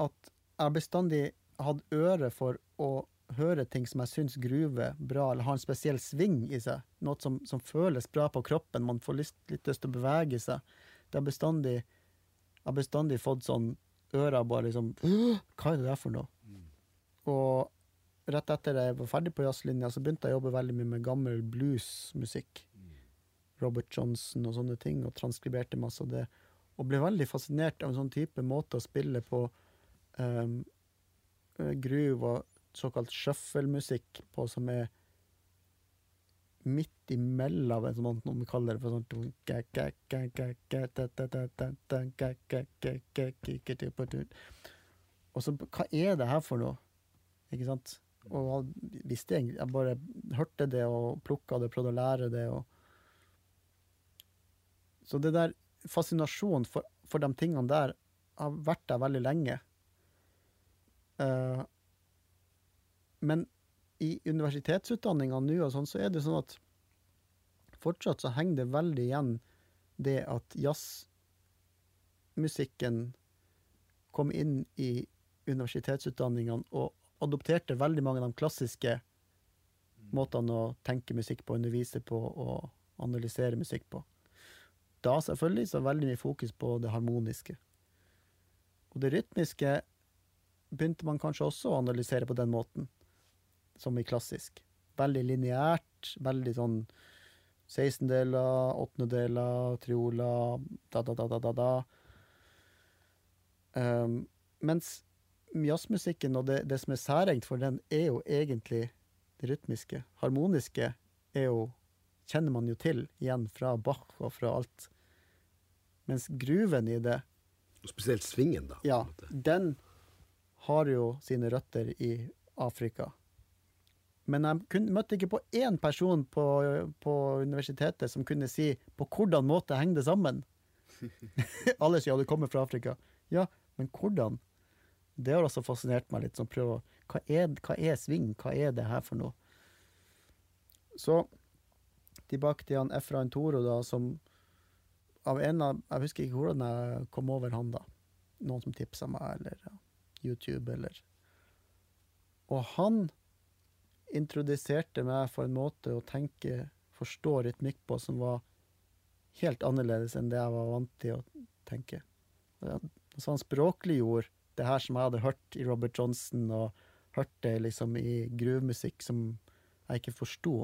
at jeg bestandig hadde øre for å høre ting som jeg syns gruver bra, eller har en spesiell sving i seg. Noe som, som føles bra på kroppen. Man får lyst, litt lyst til å bevege seg. Det har bestandig, har bestandig fått sånn ører bare liksom Hva er det der for noe? Og rett etter jeg var ferdig på jazzlinja, så begynte jeg å jobbe veldig mye med gammel bluesmusikk. Robert Johnson og sånne ting, og transkriberte masse av det. Og ble veldig fascinert av en sånn type måte å spille på um, groove og såkalt shuffle-musikk på, som er midt imellom, en sånn, om vi kaller det for sånn Og så, hva er det her for noe? Ikke sant? Og jeg visste egentlig Jeg bare hørte det og plukka det, prøvde å lære det. og Så det der fascinasjonen for, for de tingene der har vært der veldig lenge. Eh, men i universitetsutdanninga nå og sånn, så er det sånn at fortsatt så henger det veldig igjen det at jazzmusikken kom inn i universitetsutdanningene og adopterte veldig mange av de klassiske måtene å tenke musikk på, undervise på og analysere musikk på. Da selvfølgelig så veldig mye fokus på det harmoniske. Og det rytmiske begynte man kanskje også å analysere på den måten, som i klassisk. Veldig lineært, veldig sånn 16-deler, åttendedeler, trioler, da, da, da, da, da, da. Um, mens jazzmusikken og det, det som er særegent for den, er jo egentlig det rytmiske. Harmoniske er jo kjenner man jo til igjen fra Bach og fra alt. Mens gruven i det, Og spesielt svingen, da. ja, den har jo sine røtter i Afrika. Men jeg kun, møtte ikke på én person på, på universitetet som kunne si på hvordan måte henger det sammen. Alle sier ja, du kommer fra Afrika. Ja, men hvordan? Det har også fascinert meg litt. Sånn, prøve, hva, hva er sving? Hva er det her for noe? Så tilbake til han Efrain Toro, da, som av en av Jeg husker ikke hvordan jeg kom over han, da. Noen som tipsa meg, eller ja, YouTube, eller Og han introduserte meg for en måte å tenke, forstå rytmikk på, som var helt annerledes enn det jeg var vant til å tenke. Så han språkliggjorde det her som jeg hadde hørt i Robert Johnson, og hørt det liksom i gruvemusikk som jeg ikke forsto.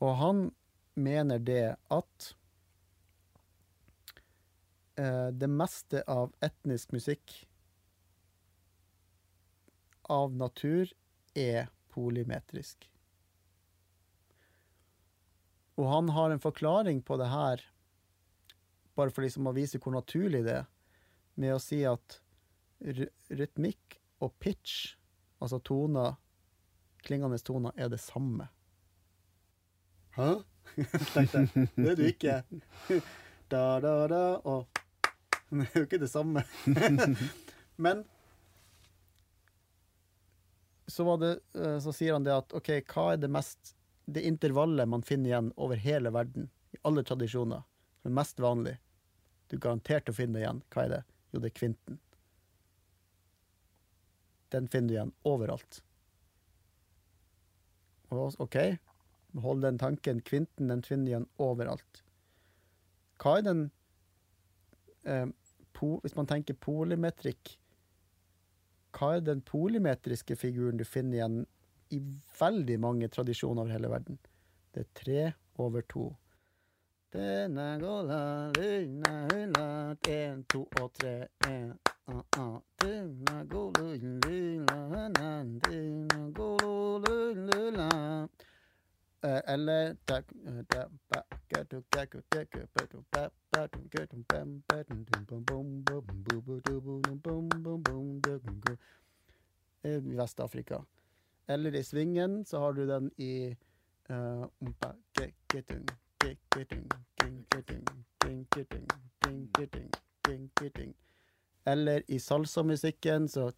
Og han mener det at eh, det meste av etnisk musikk av natur er polymetrisk. Og han har en forklaring på det her, bare for liksom å vise hvor naturlig det er, med å si at rytmikk og pitch, altså toner, klingende toner, er det samme. Hæ? Tenkte jeg. Det er du ikke. Da, da, da, og Det er jo ikke det samme. Men så, det, eh, så sier han det at OK, hva er det mest Det intervallet man finner igjen over hele verden, i alle tradisjoner. som er mest vanlig. Du er garantert å finne det igjen. Hva er det? Jo, det er kvinten. Den finner du igjen overalt. Og, OK, hold den tanken. Kvinten den finner du igjen overalt. Hva er den eh, po, Hvis man tenker polymetrikk, hva er den polymetriske figuren du finner igjen i veldig mange tradisjoner over hele verden? Det er tre over to. Denne gola, luna, hula, en, to og tre, en, ah, ah. Denne gola, luna, na, denne gola, lula eller I Vest-Afrika. Eller i svingen så har du den i uh, Eller i salsamusikken så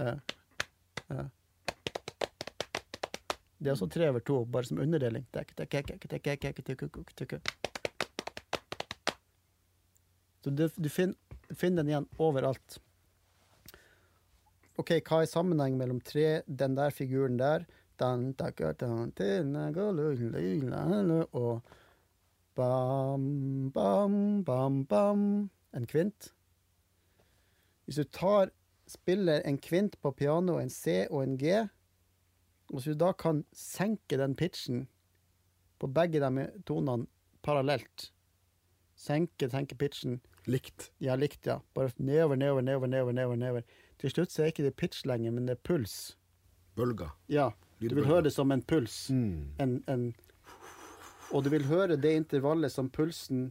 uh, uh. Det er også tre over to, bare som underdeling. Så du, finner, finner den igjen overalt. OK, hva er sammenhengen mellom tre, den der figuren der og bam, bam, bam, bam En kvint. Hvis du tar, spiller en kvint på piano, en C og en G hvis du da kan senke den pitchen på begge de tonene parallelt Senke, senke pitchen Likt. Ja, likt, ja. Bare nedover, nedover, nedover, nedover, nedover, nedover. Til slutt så er ikke det pitch lenger, men det er puls. Bølger. Ja, du vil høre det som en puls. Mm. En, en, og du vil høre det intervallet som pulsen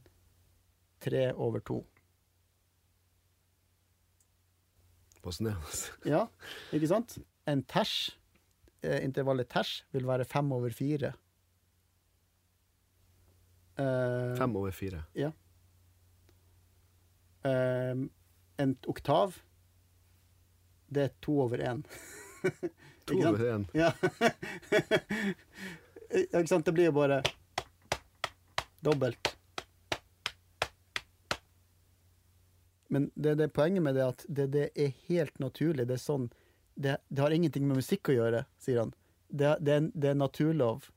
tre over to. Fascinerende. Ja, ikke sant? En eh, intervallet ters, vil være fem over fire. Eh, Fem over fire. eh, en oktav, det er to over én. To over én. Ja. Ja, ikke sant? Det blir jo bare dobbelt. Men det, det poenget med det at det, det er helt naturlig. Det er sånn det, det har ingenting med musikk å gjøre, sier han. Det, det, er, det er naturlov.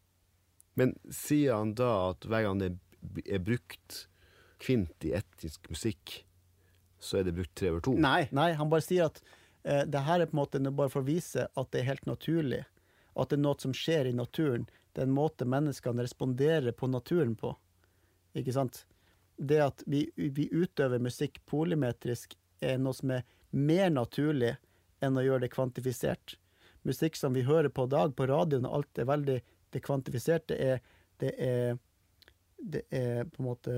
Men sier han da at hver gang det er brukt kvint i etnisk musikk, så er det brukt tre over to? Nei, nei, han bare sier at eh, det her er på en måte bare for å vise at det er helt naturlig. At det er noe som skjer i naturen. Det er en måte menneskene responderer på naturen på. Ikke sant? Det at vi, vi utøver musikk polymetrisk, er noe som er mer naturlig enn å gjøre det kvantifisert. Musikk som vi hører på dag på radioen, og alt er veldig Det kvantifiserte er Det er, det er på en måte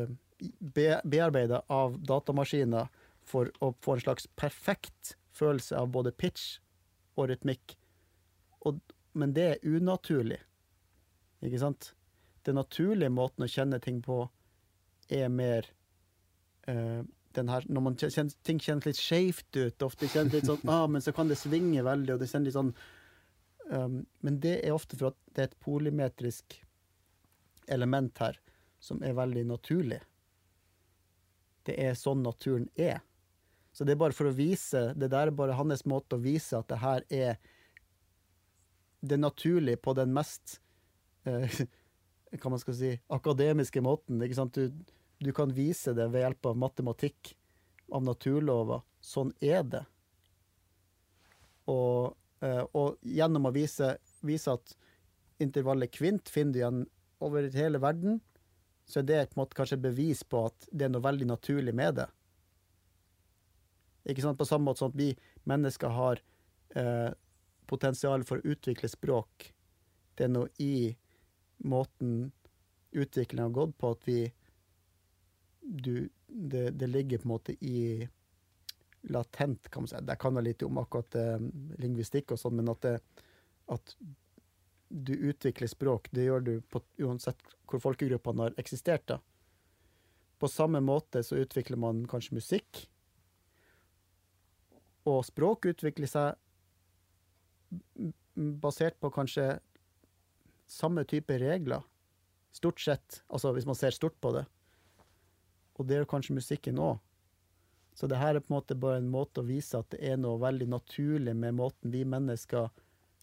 be, bearbeida av datamaskiner for å få en slags perfekt følelse av både pitch og rytmikk. Og, men det er unaturlig. Ikke sant? Den naturlige måten å kjenne ting på er mer eh, her, Når man kjenner, ting kjennes litt skeivt ut, ofte kjennes litt sånn ah, Men så kan det svinge veldig, og det kjennes litt sånn um, Men det er ofte for at det er et polymetrisk element her som er veldig naturlig. Det er sånn naturen er. Så det er bare for å vise Det der er bare hans måte å vise at det her er det er naturlig på den mest uh, hva man skal si, akademiske måten. Ikke sant? Du, du kan vise det ved hjelp av matematikk, av naturlover. Sånn er det. Og, eh, og gjennom å vise, vise at intervallet kvint finner du igjen over hele verden, så er det på en måte kanskje bevis på at det er noe veldig naturlig med det. Ikke sant? På samme måte som at vi mennesker har eh, potensial for å utvikle språk. Det er noe i måten utviklingen har gått på, at vi du, det, det ligger på en måte i latent, kan man si. Det kan litt om akkurat eh, lingvistikk og sånn, men at, det, at du utvikler språk, det gjør du på, uansett hvor folkegruppene har eksistert. da. På samme måte så utvikler man kanskje musikk. Og språk utvikler seg basert på kanskje samme type regler. Stort sett. Altså hvis man ser stort på det. Og det gjør kanskje musikken òg. Så det her er på en måte bare en måte å vise at det er noe veldig naturlig med måten vi mennesker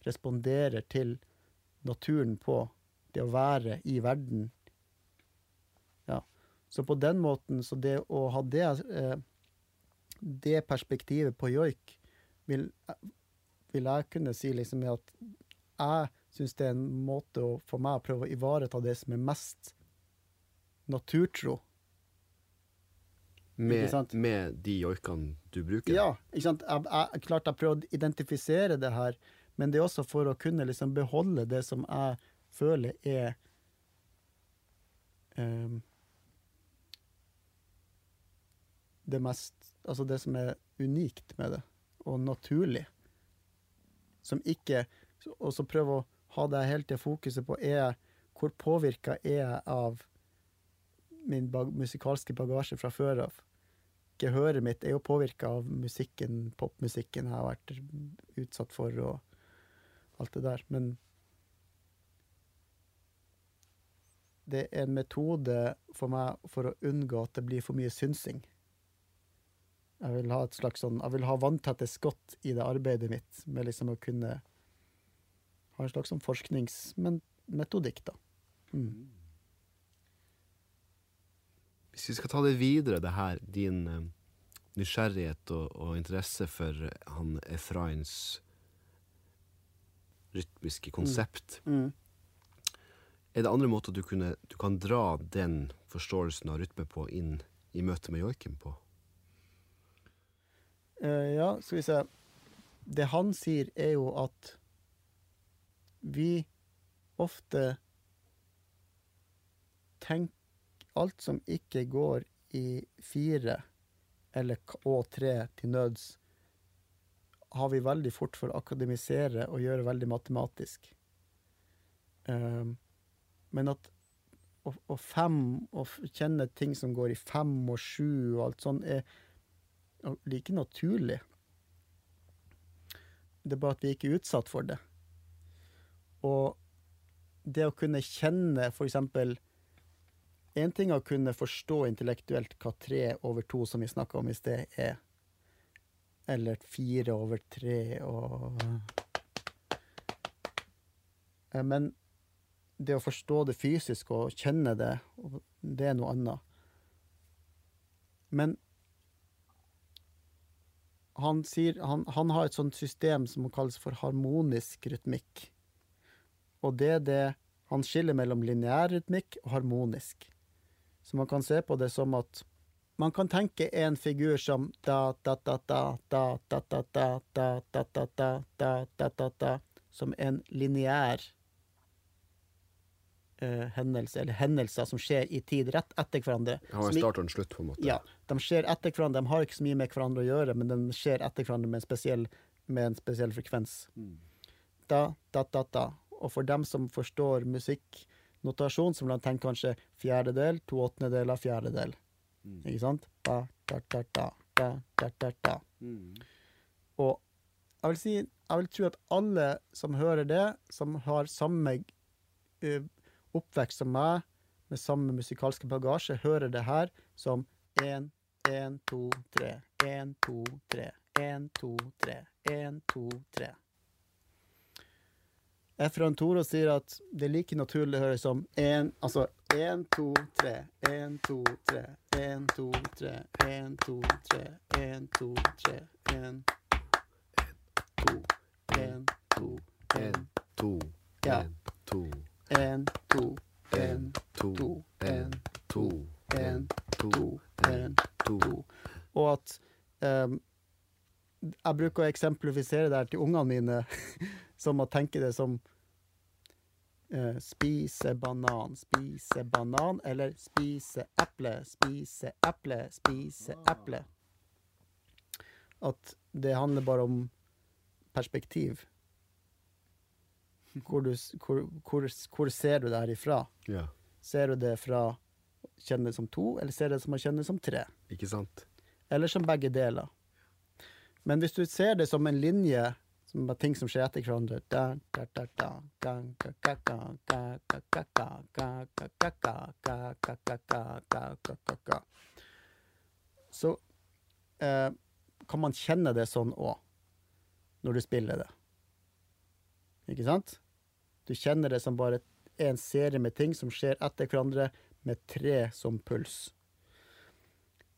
responderer til naturen på. Det å være i verden. Ja. Så på den måten, så det å ha det, eh, det perspektivet på joik, vil, vil jeg kunne si liksom at jeg syns det er en måte å, for meg å prøve å ivareta det som er mest naturtro. Med, med de joikene du bruker? Ja, ikke sant. Jeg, jeg, klart jeg prøver å identifisere det her, men det er også for å kunne liksom beholde det som jeg føler er um, Det mest Altså det som er unikt med det, og naturlig. Som ikke Og så prøve å ha det helt til fokuset på er hvor påvirka er jeg av min bag musikalske bagasje fra før av gehøret mitt er jo påvirka av musikken, popmusikken jeg har vært utsatt for, og alt det der. Men det er en metode for meg for å unngå at det blir for mye synsing. Jeg vil ha et slags sånn, jeg vil ha vanntette skott i det arbeidet mitt, med liksom å kunne ha en slags sånn forskningsmetodikk, da. Mm. Hvis vi skal ta det videre, det her, din eh, nysgjerrighet og, og interesse for han Efrains rytmiske konsept, Mm. er det andre måter du, kunne, du kan dra den forståelsen av rytme på inn i møte med joiken på? Uh, ja, skal vi se. Det han sier, er jo at vi ofte tenker alt som ikke går i fire eller og tre til nøds, har vi veldig fort for å akademisere og gjøre veldig matematisk. Um, men at å, å fem, å kjenne ting som går i fem og sju og alt sånn, er like naturlig. Det er bare at vi ikke er utsatt for det. Og det å kunne kjenne for eksempel En ting å kunne forstå intellektuelt hva tre over to, som vi snakka om i sted, er. Eller fire over tre og Eh, Men det å forstå det fysisk og kjenne det, det er noe annet. Men han, sier, han, han har et sånt system som kalles for harmonisk rytmikk. Og det er det Han skiller mellom lineær rytmikk og harmonisk. Så man kan se på det som at man kan tenke en figur som da da da da da da da da da da da da da da da da Som en lineær hendelse, eller hendelser som skjer i tid rett etter hverandre. Ja, en start og en slutt, på en måte. Ja, De skjer etter hverandre. De har ikke så mye med hverandre å gjøre, men de skjer etter hverandre med en spesiell, med en spesiell frekvens. Da, da, da, da. Og for dem som forstår musikk, så som man tenke kanskje fjerdedel, to åttendedeler, fjerdedel. Ikke sant? Da, da, da, da, da, da, da, da. Og jeg vil si, jeg vil tro at alle som hører det, som har samme uh, oppvekst som meg, med samme musikalske bagasje, hører det her som én, én, to, tre, én, to, tre, én, to, tre, én, to, tre. Efran Toro sier at det er like naturlig å høre som én, altså én, to, tre, én, to, tre, én, to, tre, én, to, tre, én, to, tre, én, to, én, to, én, to, en, to, én, to, én, to, en, to, en, to, én, to. Og at ehm, Jeg bruker å eksemplifisere det her til ungene mine som å tenke det som eh, spise banan, spise banan, eller spise eple, spise eple, spise eple. At det handler bare om perspektiv. Hvor, du, hvor, hvor, hvor ser du det her ifra? Ja, Ser du det fra kjenne det som to, eller ser du det som å kjenne det som tre? ikke sant? Eller som begge deler. Men hvis du ser det som en linje, som ting som skjer etter hverandre Så eh, kan man kjenne det sånn òg, når du spiller det. Ikke sant? Du kjenner det som bare en serie med ting som skjer etter hverandre, med tre som puls.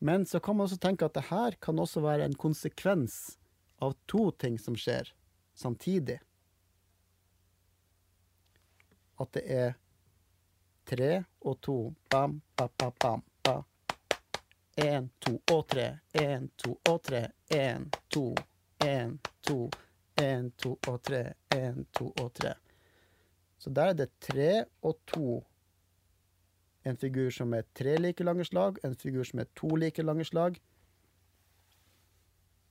Men så kan man også tenke at det her kan også være en konsekvens av to ting som skjer samtidig. At det er tre og to. Bam, ba, ba, bam, ba. Én, to og tre. Én, to og tre. Én, to, én, to. Én, to og tre. Én, to og tre. Så der er det tre og to. En figur som er tre like lange slag, en figur som er to like lange slag,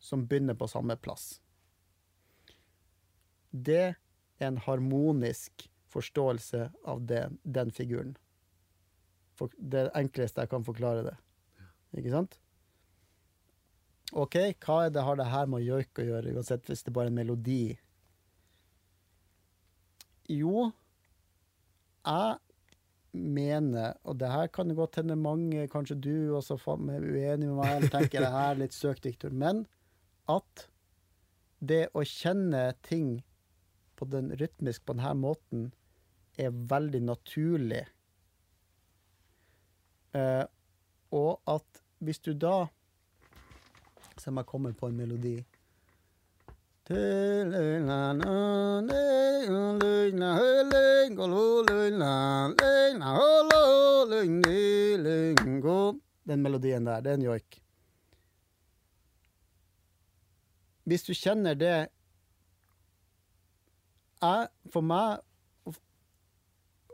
som begynner på samme plass. Det er en harmonisk forståelse av det, den figuren. For, det enkleste jeg kan forklare det. Ikke sant? OK, hva det, har det her med joik å gjøre, uansett hvis det bare er en melodi? Jo, jeg mener, og det her kan det godt hende mange, kanskje du også er uenig med meg, eller tenker det her er litt søkt, Viktor, men at det å kjenne ting på den rytmisk på denne måten er veldig naturlig. Eh, og at hvis du da Se om jeg kommer på en melodi. Den melodien der, det er en joik. Hvis du kjenner det jeg, For meg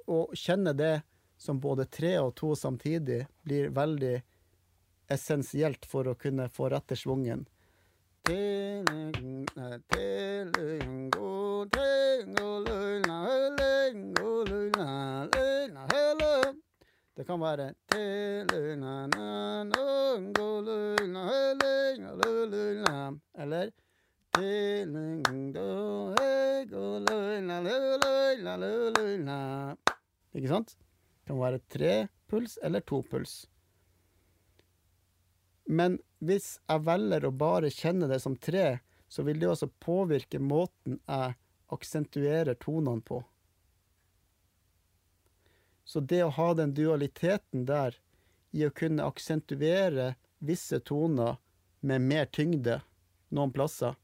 å- kjenne det som både tre og to samtidig blir veldig essensielt for å kunne få rette svungen. Det kan være Eller Ikke sant? Det kan være tre puls eller to puls. Men hvis jeg velger å bare kjenne det som tre, så vil det også påvirke måten jeg aksentuerer tonene på. Så det å ha den dualiteten der, i å kunne aksentuere visse toner med mer tyngde noen plasser,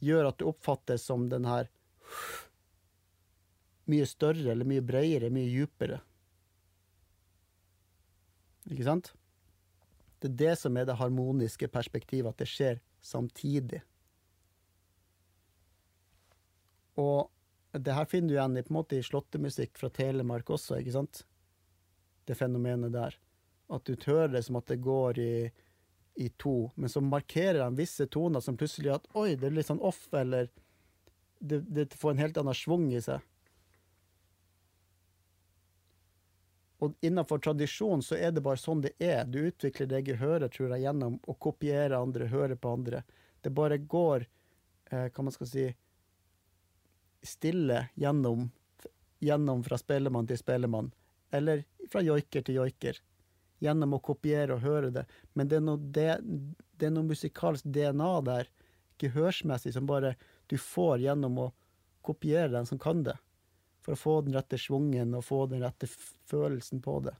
gjør at det oppfattes som den her mye større, eller mye bredere, mye djupere. Ikke sant? Det er det som er det harmoniske perspektivet, at det skjer samtidig. Og det her finner du igjen i, på en måte, i slåttemusikk fra Telemark også, ikke sant? Det fenomenet der. At du hører det som at det går i, i to, men så markerer han visse toner som plutselig at oi, det er litt sånn off, eller det, det får en helt annen svung i seg. Og innenfor tradisjon så er det bare sånn det er. Du utvikler det høret, tror jeg, gjennom å kopiere andre, høre på andre. Det bare går, eh, hva man skal si, stille gjennom, gjennom fra spellemann til spellemann. Eller fra joiker til joiker. Gjennom å kopiere og høre det. Men det er noe, det, det er noe musikalsk DNA der, gehørsmessig, som bare du får gjennom å kopiere den som kan det for å få den rette svungen og få den rette følelsen på det.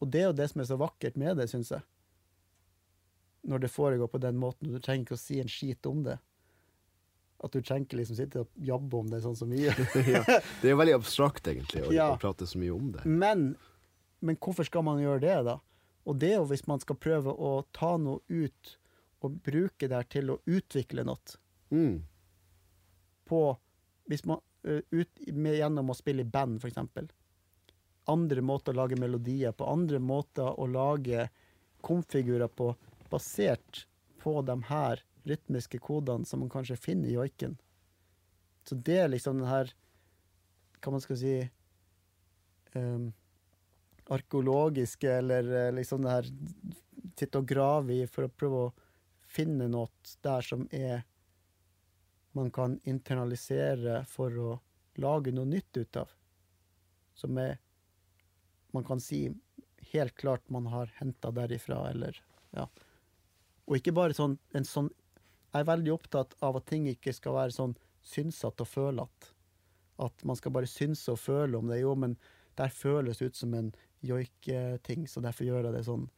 Og det er jo det som er så vakkert med det, syns jeg. Når det foregår på den måten, og du trenger ikke å si en skit om det. At du trenger ikke liksom sitte og jabbe om det sånn som vi gjør. ja. Det er jo veldig abstrakt, egentlig, å, Ja. å prate så mye om det. Men, men hvorfor skal man gjøre det, da? Og det er jo hvis man skal prøve å ta noe ut og bruke det her til å utvikle noe. Mm. på hvis man, ut, med, Gjennom å spille i band, eksempel. Andre måter å lage melodier på. Andre måter å lage konfigurer på, basert på de her rytmiske kodene som man kanskje finner i joiken. Så det er liksom den her Hva man skal si um, Arkeologiske, eller eh, liksom det her Sitte og grave i for å prøve å finne noe der som er man kan internalisere for å lage noe nytt ut av. Som er Man kan si helt klart man har henta derifra, eller Ja. Og ikke bare sånn en sånn Jeg er veldig opptatt av at ting ikke skal være sånn synsete og følete. At man skal bare synse og føle om det. Jo, men det her føles ut som en joik-ting, så derfor gjør jeg det sånn.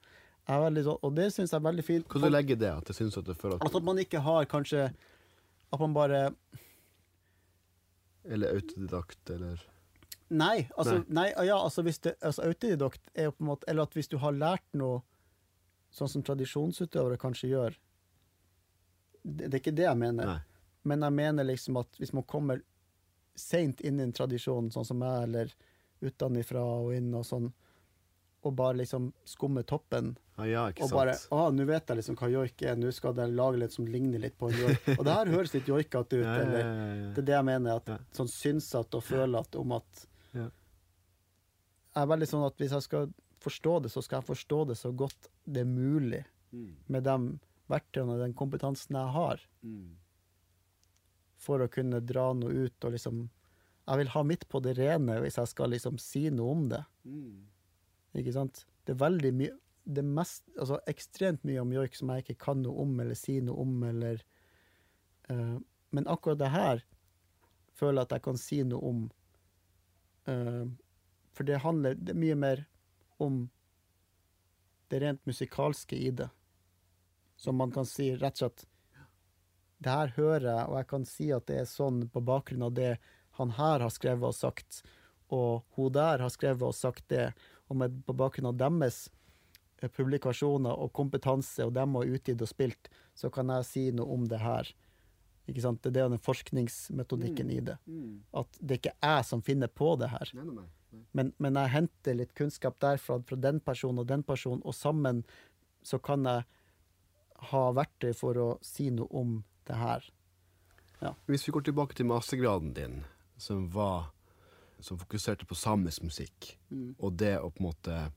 Jeg er veldig sånn og det syns jeg er veldig fint. Hvordan du legger det? At det syns at det føler at Altså at man ikke har kanskje At man bare Eller autodidakt, eller Nei, altså, nei. ja, altså hvis det, altså autodidakt er jo på en måte Eller at hvis du har lært noe sånn som tradisjonsutøvere kanskje gjør Det, det er ikke det jeg mener. Nei. Men jeg mener liksom at hvis man kommer seint inn i en tradisjon, sånn som jeg, eller utenfra og inn og sånn, og bare liksom skumme toppen, Ja, ja, og bare Å, nå vet jeg liksom hva joik er, nå skal jeg lage litt som ligner litt på en joik. Og det her høres litt joikete ut, ja, eller det er det jeg mener, at sånn synsete og følete om at Ja. Jeg er veldig sånn at hvis jeg skal forstå det, så skal jeg forstå det så godt det er mulig Mm. med de verktøyene og den kompetansen jeg har, Mm. for å kunne dra noe ut og liksom Jeg vil ha mitt på det rene hvis jeg skal liksom si noe om det. Mm. Ikke sant? Det er veldig mye det mest, altså ekstremt mye om joik som jeg ikke kan noe om eller si noe om, eller uh, Men akkurat det her føler jeg at jeg kan si noe om. Uh, for det handler det mye mer om det rent musikalske i det. Som man kan si rett og slett Det her hører jeg, og jeg kan si at det er sånn på bakgrunn av det han her har skrevet og sagt, og hun der har skrevet og sagt det, og med, på bakgrunn av deres eh, publikasjoner og kompetanse, og dem har utgitt og spilt, så kan jeg si noe om det her. Ikke sant? Det er den forskningsmetodikken i det. Mm. At det er ikke jeg som finner på det her. Nei, nei, nei. Men, men jeg henter litt kunnskap derfra, fra den personen og den personen, og sammen så kan jeg ha verktøy for å si noe om det her. Hvis vi går tilbake til mastergraden din, som var som fokuserte på samisk musikk, Mm. og det å på en måte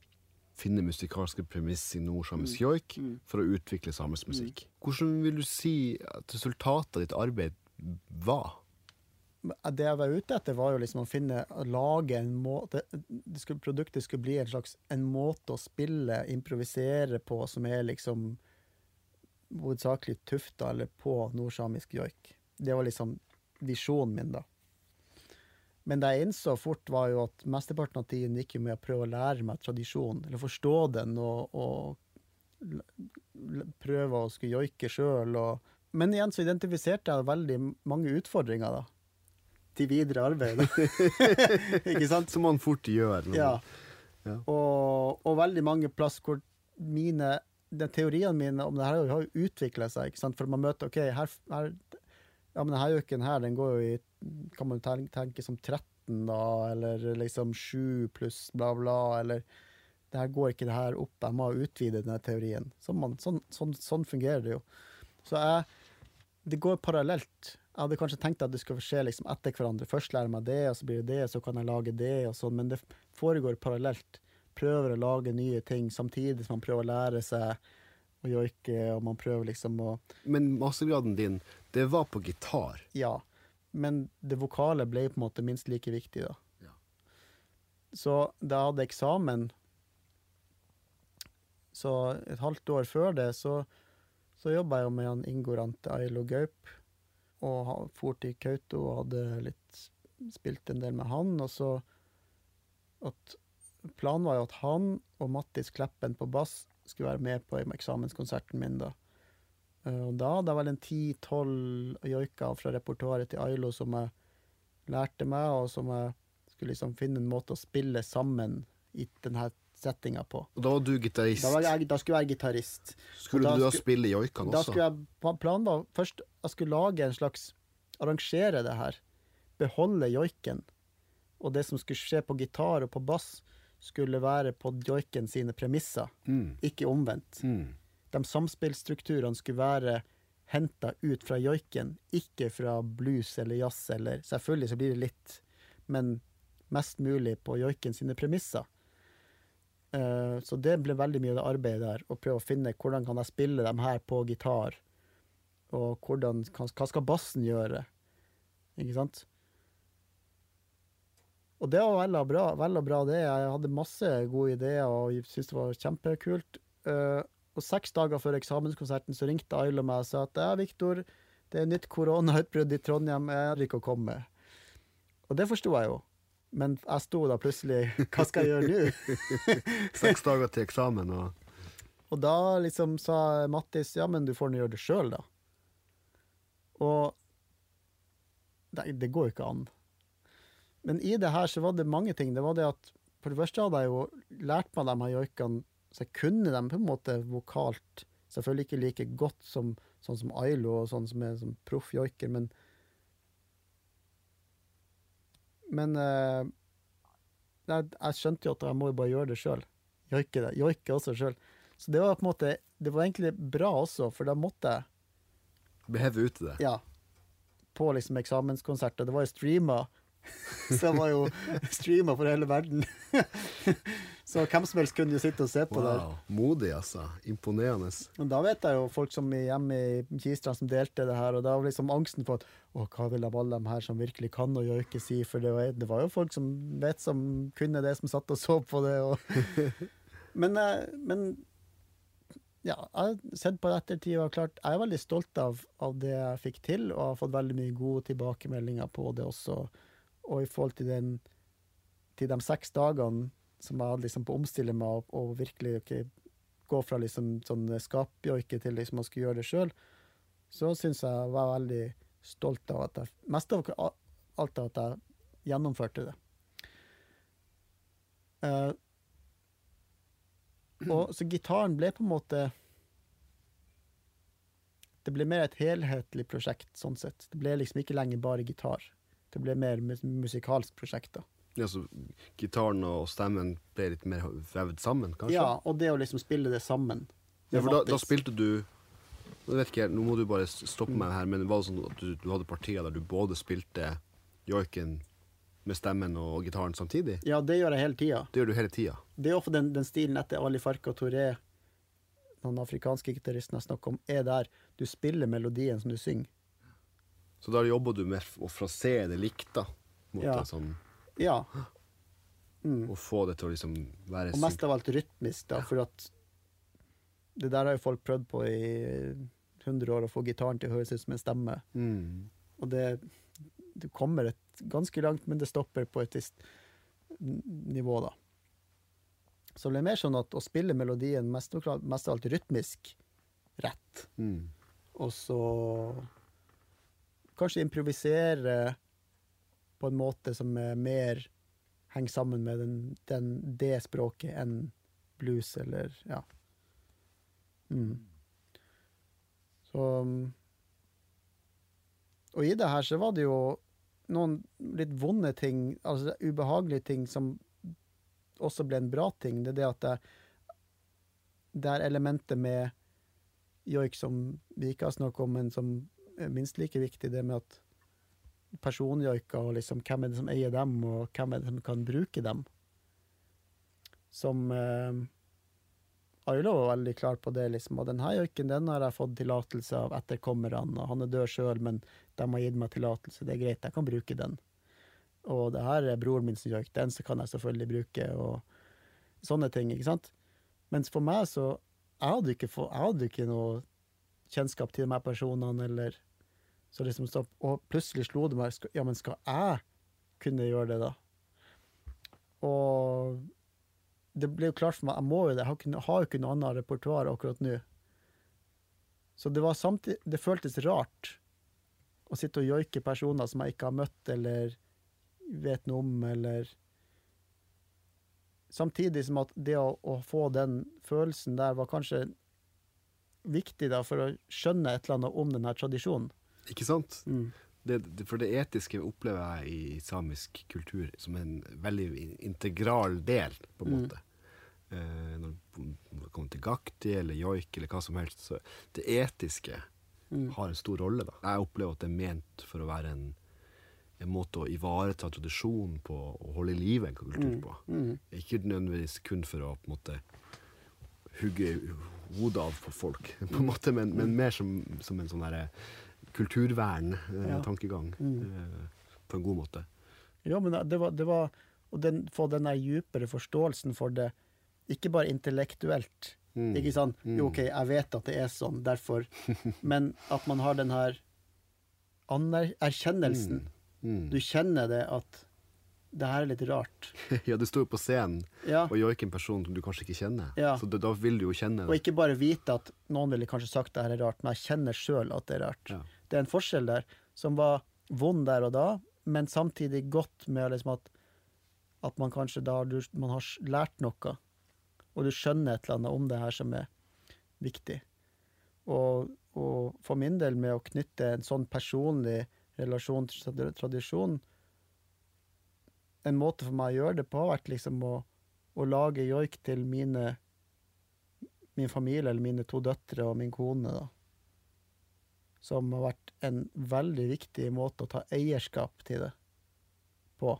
finne musikalske premiss i nordsamisk joik Mm. for å utvikle samisk musikk. Hvordan vil du si at resultatet av ditt arbeid var? det jeg var ute etter, var jo liksom å finne å lage en måte det skulle, Produktet skulle bli en slags en måte å spille, improvisere på, som er liksom hovedsakelig tufta eller på nordsamisk joik. Det var liksom visjonen min, da. Men det jeg innså fort, var jo at mesteparten av tiden gikk jo med å prøve å lære meg tradisjonen, eller forstå den, og, og prøve å skulle joike sjøl. Men igjen så identifiserte jeg veldig mange utfordringer, da til videre arbeid. ikke sant? Som man fort gjør. Ja. Ja. Og, og veldig mange plass hvor mine den teoriene mine om det her har jo utvikla seg. ikke sant? For man møter OK, her, her Ja, men denne uken her, den går jo i Kan man tenke, som 13, da, eller liksom 7 pluss bla, bla, eller Det her går ikke det her opp, jeg må utvide denne teorien. Sånn, man, sånn, sånn, sånn fungerer det jo. Så jeg Det går parallelt. Jeg hadde kanskje tenkt at det skulle skje liksom etter hverandre. Først lærer jeg meg det, og så blir det det, så kan jeg lage det, og sånn. Men det foregår parallelt. Prøver å lage nye ting samtidig som man prøver å lære seg å joike, og man prøver liksom å Men mastergraden din, det var på gitar. Ja. Men det vokale ble på en måte minst like viktig, da. Ja. Så da jeg hadde eksamen Så et halvt år før det, så, så jobba jeg jo med han Ingorante Ailo Gaup. Og ha- for til Kautokeino og hadde litt spilt en del med han. Og så at Planen var jo at han og Mattis Kleppen på bass skulle være med på eksamenskonserten min, da. Eh, Og da hadde jeg vel en ti-tolv joiker fra repertoaret til Ailo som jeg lærte meg, og som jeg skulle liksom finne en måte å spille sammen i denne settinga på. Og da var du gitarist. Da, da skulle jeg være gitarist. Skulle da du da spille joikene Da skulle jeg, pla- planen var først jeg skulle lage en slags Arrangere det her. Beholde joiken. Og det som skulle skje på gitar og på bass, skulle være på joiken sine premisser, Mm. ikke omvendt. Mm. De samspillstrukturene skulle være henta ut fra joiken, ikke fra blues eller jazz eller Selvfølgelig så blir det litt, men mest mulig på joiken sine premisser. Uh, så det ble veldig mye av det arbeidet der, å prøve å finne hvordan kan jeg spille dem her på gitar, Og hvordan, hva, skal bassen gjøre? Ikke sant? Og det var veldig bra, veldig bra det. Jeg hadde masse gode ideer og syntes det var kjempekult. Uh, og seks dager før eksamenskonserten så ringte Ailo meg og sa at ja, Viktor, det er nytt koronautbrudd i Trondheim, jeg har ikke å komme. Og det forsto jeg jo. Men jeg sto da plutselig Hva skal jeg gjøre nå? Seks dager til eksamen og Og da liksom sa Mattis ja, men du får nå gjøre det sjøl, da. Og Nei, det går jo ikke an. Men i det her så var det mange ting. Det var det at for det første hadde jeg jo lært meg de her joikene, så jeg kunne dem på en måte vokalt. Selvfølgelig ikke like godt som sånn som Ailo og sånn som er som proffjoiker, men Men eh, jeg, jeg skjønte jo at jeg må jo bare gjøre det sjøl. Joike det. Joike også sjøl. Så det var på en måte Det var egentlig bra også, for da måtte jeg beheve ut det. Ja. På liksom eksamenskonserter. Det var jo streama. Så det var jo streama for hele verden. Så hvem som helst kunne jo sitte og se på der. Wow. Modig, altså. Imponerende. Men da vet jeg jo folk som er hjemme i Kistrand som delte det her, og da var liksom angsten for at å, hva vil av alle de her som virkelig kan å joike si, for det var, det var jo folk som vet som kunne det, som satt og så på det. Og men, eh, men ja, jeg har sett på det ettertid og klart Jeg er veldig stolt av, av det jeg fikk til, og har fått veldig mye gode tilbakemeldinger på det også. Og i forhold til, den, til de seks dagene som jeg hadde liksom på å omstille meg og, og virkelig okay, gå fra liksom sånn skapjoike til liksom å skulle gjøre det sjøl, så syns jeg jeg var veldig stolt av at jeg Mest av alt av at jeg gjennomførte det. Uh, og så gitaren ble på en måte Det ble mer et helhetlig prosjekt, sånn sett. Det ble liksom ikke lenger bare gitar. Det ble mer mus musikalsk prosjekt, da. Ja, så gitaren og stemmen ble litt mer vevd sammen, kanskje? Ja, og det å liksom spille det sammen. Ja, for da, da spilte du Jeg vet ikke, Nå må du bare stoppe meg her, men var det sånn at du, du hadde partier der du både spilte joiken med stemmen og gitaren samtidig? Ja, det gjør jeg hele tida. Det gjør du hele tida. Det er ofte den, den stilen etter Ali Farka Touré, den afrikanske gitaristen jeg snakker om, er der du spiller melodien som du synger. Så da jobber du med å frasere det likt, da. Mot Ja. det, sånn, Ja. Mm. og få det til å liksom være Og mest av alt rytmisk, da, for at det der har jo folk prøvd på i 100 år, å få gitaren til å høres ut som en stemme. Mm. Og det Du kommer et ganske langt, men det stopper på et visst nivå, da. Så det ble mer sånn at å spille melodien mest, mest av alt rytmisk rett, Mm. og så kanskje improvisere på en måte som er mer henger sammen med den, den, det språket enn blues eller ja. Mm. Så um, Og i det her så var det jo noen litt vonde ting, altså ubehagelige ting, som også ble en bra ting. Det er det at det, det er elementet med joik som vi ikke har snakket om, men som minst like viktig, det med at personjoiker og liksom hvem er det som eier dem, og hvem er det som kan bruke dem. Som eh, Ailo var veldig klar på det, liksom. Og denne joiken den har jeg fått tillatelse av etterkommerne, og han er død sjøl, men de har gitt meg tillatelse, det er greit, jeg kan bruke den. Og det her er broren min sin joik, den så kan jeg selvfølgelig bruke, og sånne ting, ikke sant. Mens for meg så Jeg hadde ikke, få, jeg hadde ikke noe kjennskap til de her personene, eller så liksom stopp. Og plutselig slo det meg Ja, men skal jeg kunne gjøre det, da? Og det ble jo klart for meg, jeg må jo det. Jeg har, jo ikke noe annet repertoar akkurat nå. Så det var samtidig Det føltes rart å sitte og joike personer som jeg ikke har møtt eller vet noe om, eller Samtidig som at det å, å få den følelsen der var kanskje viktig da, for å skjønne et eller annet om denne tradisjonen. Ikke sant? Mm. Det, for det etiske opplever jeg i samisk kultur som en veldig integral del, på en Mm. måte. Eh, når det kommer til gakti eller joik eller hva som helst. Så det etiske Mm. har en stor rolle. da. Jeg opplever at det er ment for å være en, en måte å ivareta tradisjonen på og holde i live en kultur på. Mm. Ikke nødvendigvis kun for å på en måte hugge hodet av på folk, på en måte, men, men mer som, som en sånn derre kulturvern-tankegang. Mm. På en god måte. Ja, men det var, det var Og den, få den djupere forståelsen for det, ikke bare intellektuelt. Mm. Ikke sant? Jo, OK, jeg vet at det er sånn, derfor Men at man har den her erkjennelsen. Mm. Du kjenner det at det her er litt rart. Ja, du står jo på scenen Ja. og joiker en person som du kanskje ikke kjenner. Ja. Så da, da vil du jo kjenne Og ikke bare vite at noen ville kanskje sagt det her er rart, men jeg kjenner sjøl at det er rart. Ja. Det er en forskjell der som var vond der og da, men samtidig godt med liksom at, at man kanskje da du- man har lært noe, og du skjønner et eller annet om det her som er viktig. Og, og for min del, med å knytte en sånn personlig relasjon til tradisjon En måte for meg å gjøre det på har vært liksom å, å lage joik til mine min familie, eller mine to døtre og min kone, da. Som har vært en veldig viktig måte å ta eierskap til det på.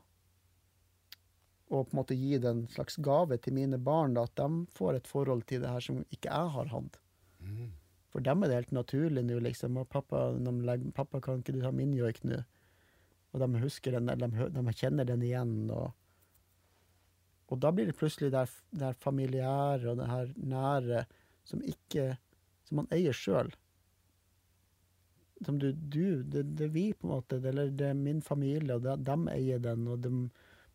Og på en måte gi det en slags gave til mine barn, da, at de får et forhold til det her som ikke jeg har hatt. Mm. For dem er det helt naturlig nå, liksom. Og pappa, legger, 'Pappa, kan ikke du ta min joik nå?' Og de husker den, eller de, de kjenner den igjen. Og, og da blir det plutselig det her, det her familiære og det her nære som ikke Som man eier sjøl. Som du, du det, det er vi, på en måte. Eller det er min familie, og de, dem eier den. Og de,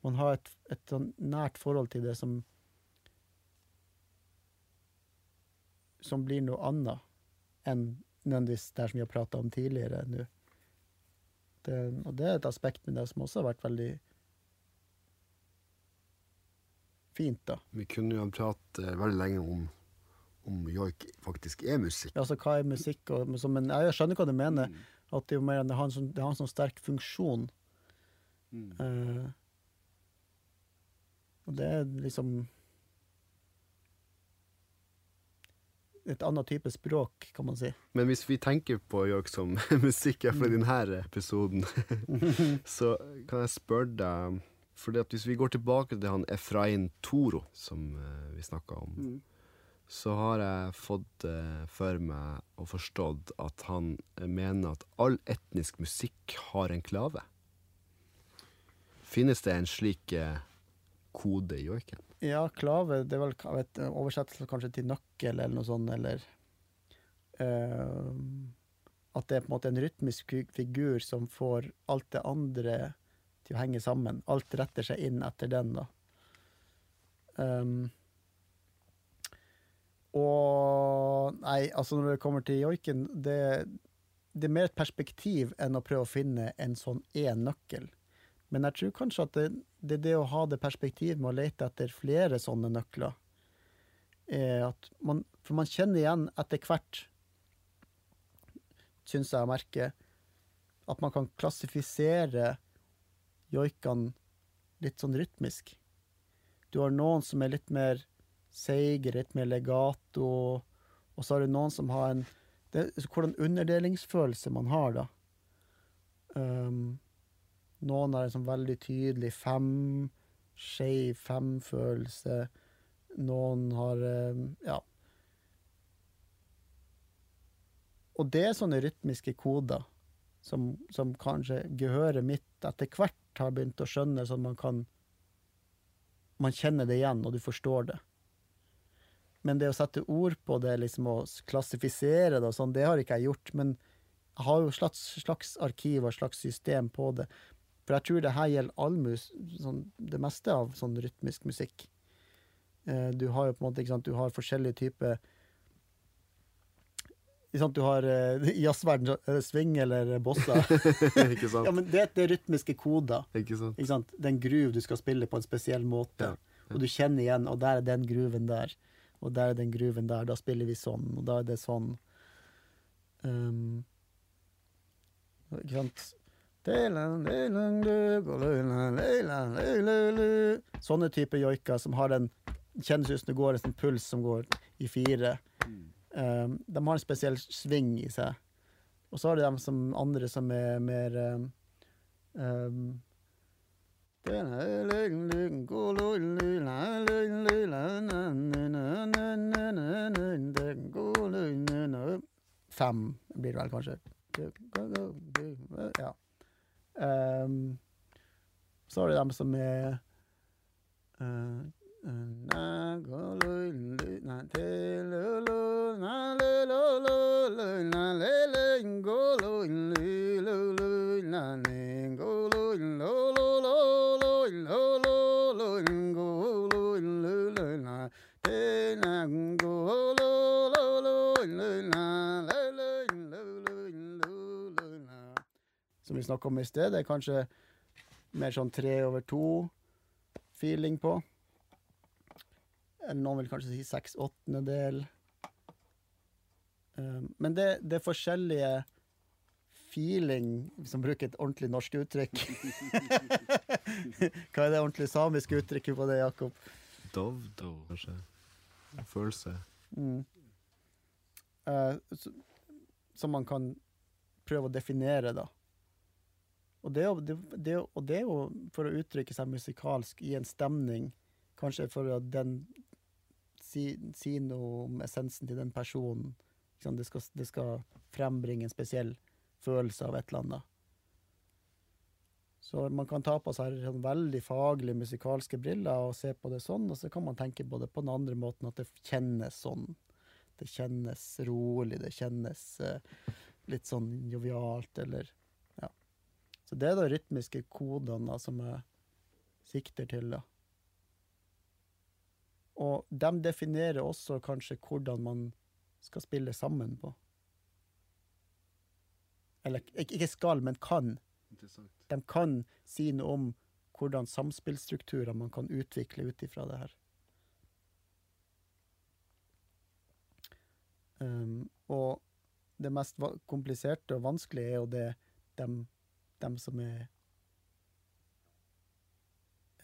man har et, et sånn nært forhold til det som Som blir noe annet enn nødvendigvis det som vi har prata om tidligere nå. Det, og det er et aspekt med det som også har vært veldig fint, da. Vi kunne jo ha pratet veldig lenge om om joik faktisk er musikk. Altså, hva er musikk? Og, men jeg skjønner hva du mener. At det, er mer, det, har en sånn, har en sånn sterk funksjon. Eh, og det er liksom Et annet type språk, kan man si. Men hvis vi tenker på joik som musikk for Mm. denne episoden, så kan jeg spørre deg fordi at Hvis vi går tilbake til han Efrain Toro, som eh, vi snakka om, Mm. Så har jeg fått eh, for meg og forstått at han eh, mener at all etnisk musikk har en klave. Finnes det en slik eh, kode i joiken? Ja, klave, det er vel vet, oversettelse kanskje til nøkkel eller noe sånt, eller uh, At det er på en måte en rytmisk figur som får alt det andre til å henge sammen. Alt retter seg inn etter den, da. Um, og Nei, altså når det kommer til joiken, det, det er mer et perspektiv enn å prøve å finne en sånn én nøkkel. Men jeg tror kanskje at det, det er det å ha det perspektivet med å lete etter flere sånne nøkler. Er at man, for man kjenner igjen etter hvert, syns jeg å merke, at man kan klassifisere joikene litt sånn rytmisk. Du har noen som er litt mer seige, litt med legato, og så har du noen som har en det, Hvordan underdelingsfølelse man har, da. Um, noen har en sånn veldig tydelig fem, skeiv fem-følelse. Noen har um, Ja. Og det er sånne rytmiske koder som, som kanskje gehøret mitt etter hvert har begynt å skjønne, sånn man kan Man kjenner det igjen, og du forstår det. Men det å sette ord på det, liksom å klassifisere det og sånn, det har ikke jeg gjort. Men jeg har jo slags, slags arkiv og slags system på det. For jeg tror det her gjelder all mus, sånn, det meste av sånn rytmisk musikk. Eh, du har jo på en måte, ikke sant, du har forskjellige typer Du har eh, i jazzverden så er swing eller bossa. ikke sant? ja, men det, det er rytmiske koder. Ikke sant? Ikke sant? Det er en groove du skal spille på en spesiell måte. Ja, Og du kjenner igjen, og der er den grooven der. Og der er den gruven der. Da spiller vi sånn, og da er det sånn. Um, ikke sant? Sånne typer joiker som har den Kjennes ut som det går en sånn puls som går i fire. Um, de har en spesiell sving i seg. Og så har du dem som andre som er mer um, Fem blir det vel, kanskje. Ja. Um, så har du dem som er uh, som vi snakka om i sted, det er kanskje mer sånn tre over to-feeling på. Eller noen vil kanskje si seks åttendedel. Um, men det, det, er forskjellige feeling, som bruker et ordentlig norsk uttrykk. Hva er det ordentlig samiske uttrykket på det, Jakob? Dovdo, kanskje. Følelse. Mm. Uh, som man kan prøve å definere, da. Og det, det, det, og det, er jo for å uttrykke seg musikalsk i en stemning, kanskje for at den si, si noe om essensen til den personen. Det skal, det skal, frembringe en spesiell følelse av et eller annet. Så man kan ta på seg sånn veldig faglige musikalske briller og se på det sånn, og så kan man tenke på det på den andre måten, at det kjennes sånn. Det kjennes rolig, det kjennes uh, litt sånn jovialt, eller så det er de rytmiske kodene som jeg sikter til. da. Og de definerer også kanskje hvordan man skal spille sammen på. Eller ikke skal, men kan. De kan si noe om hvordan samspillstrukturer man kan utvikle ut ifra det her. Um, og det mest kompliserte og vanskelige er jo det dem, dem som er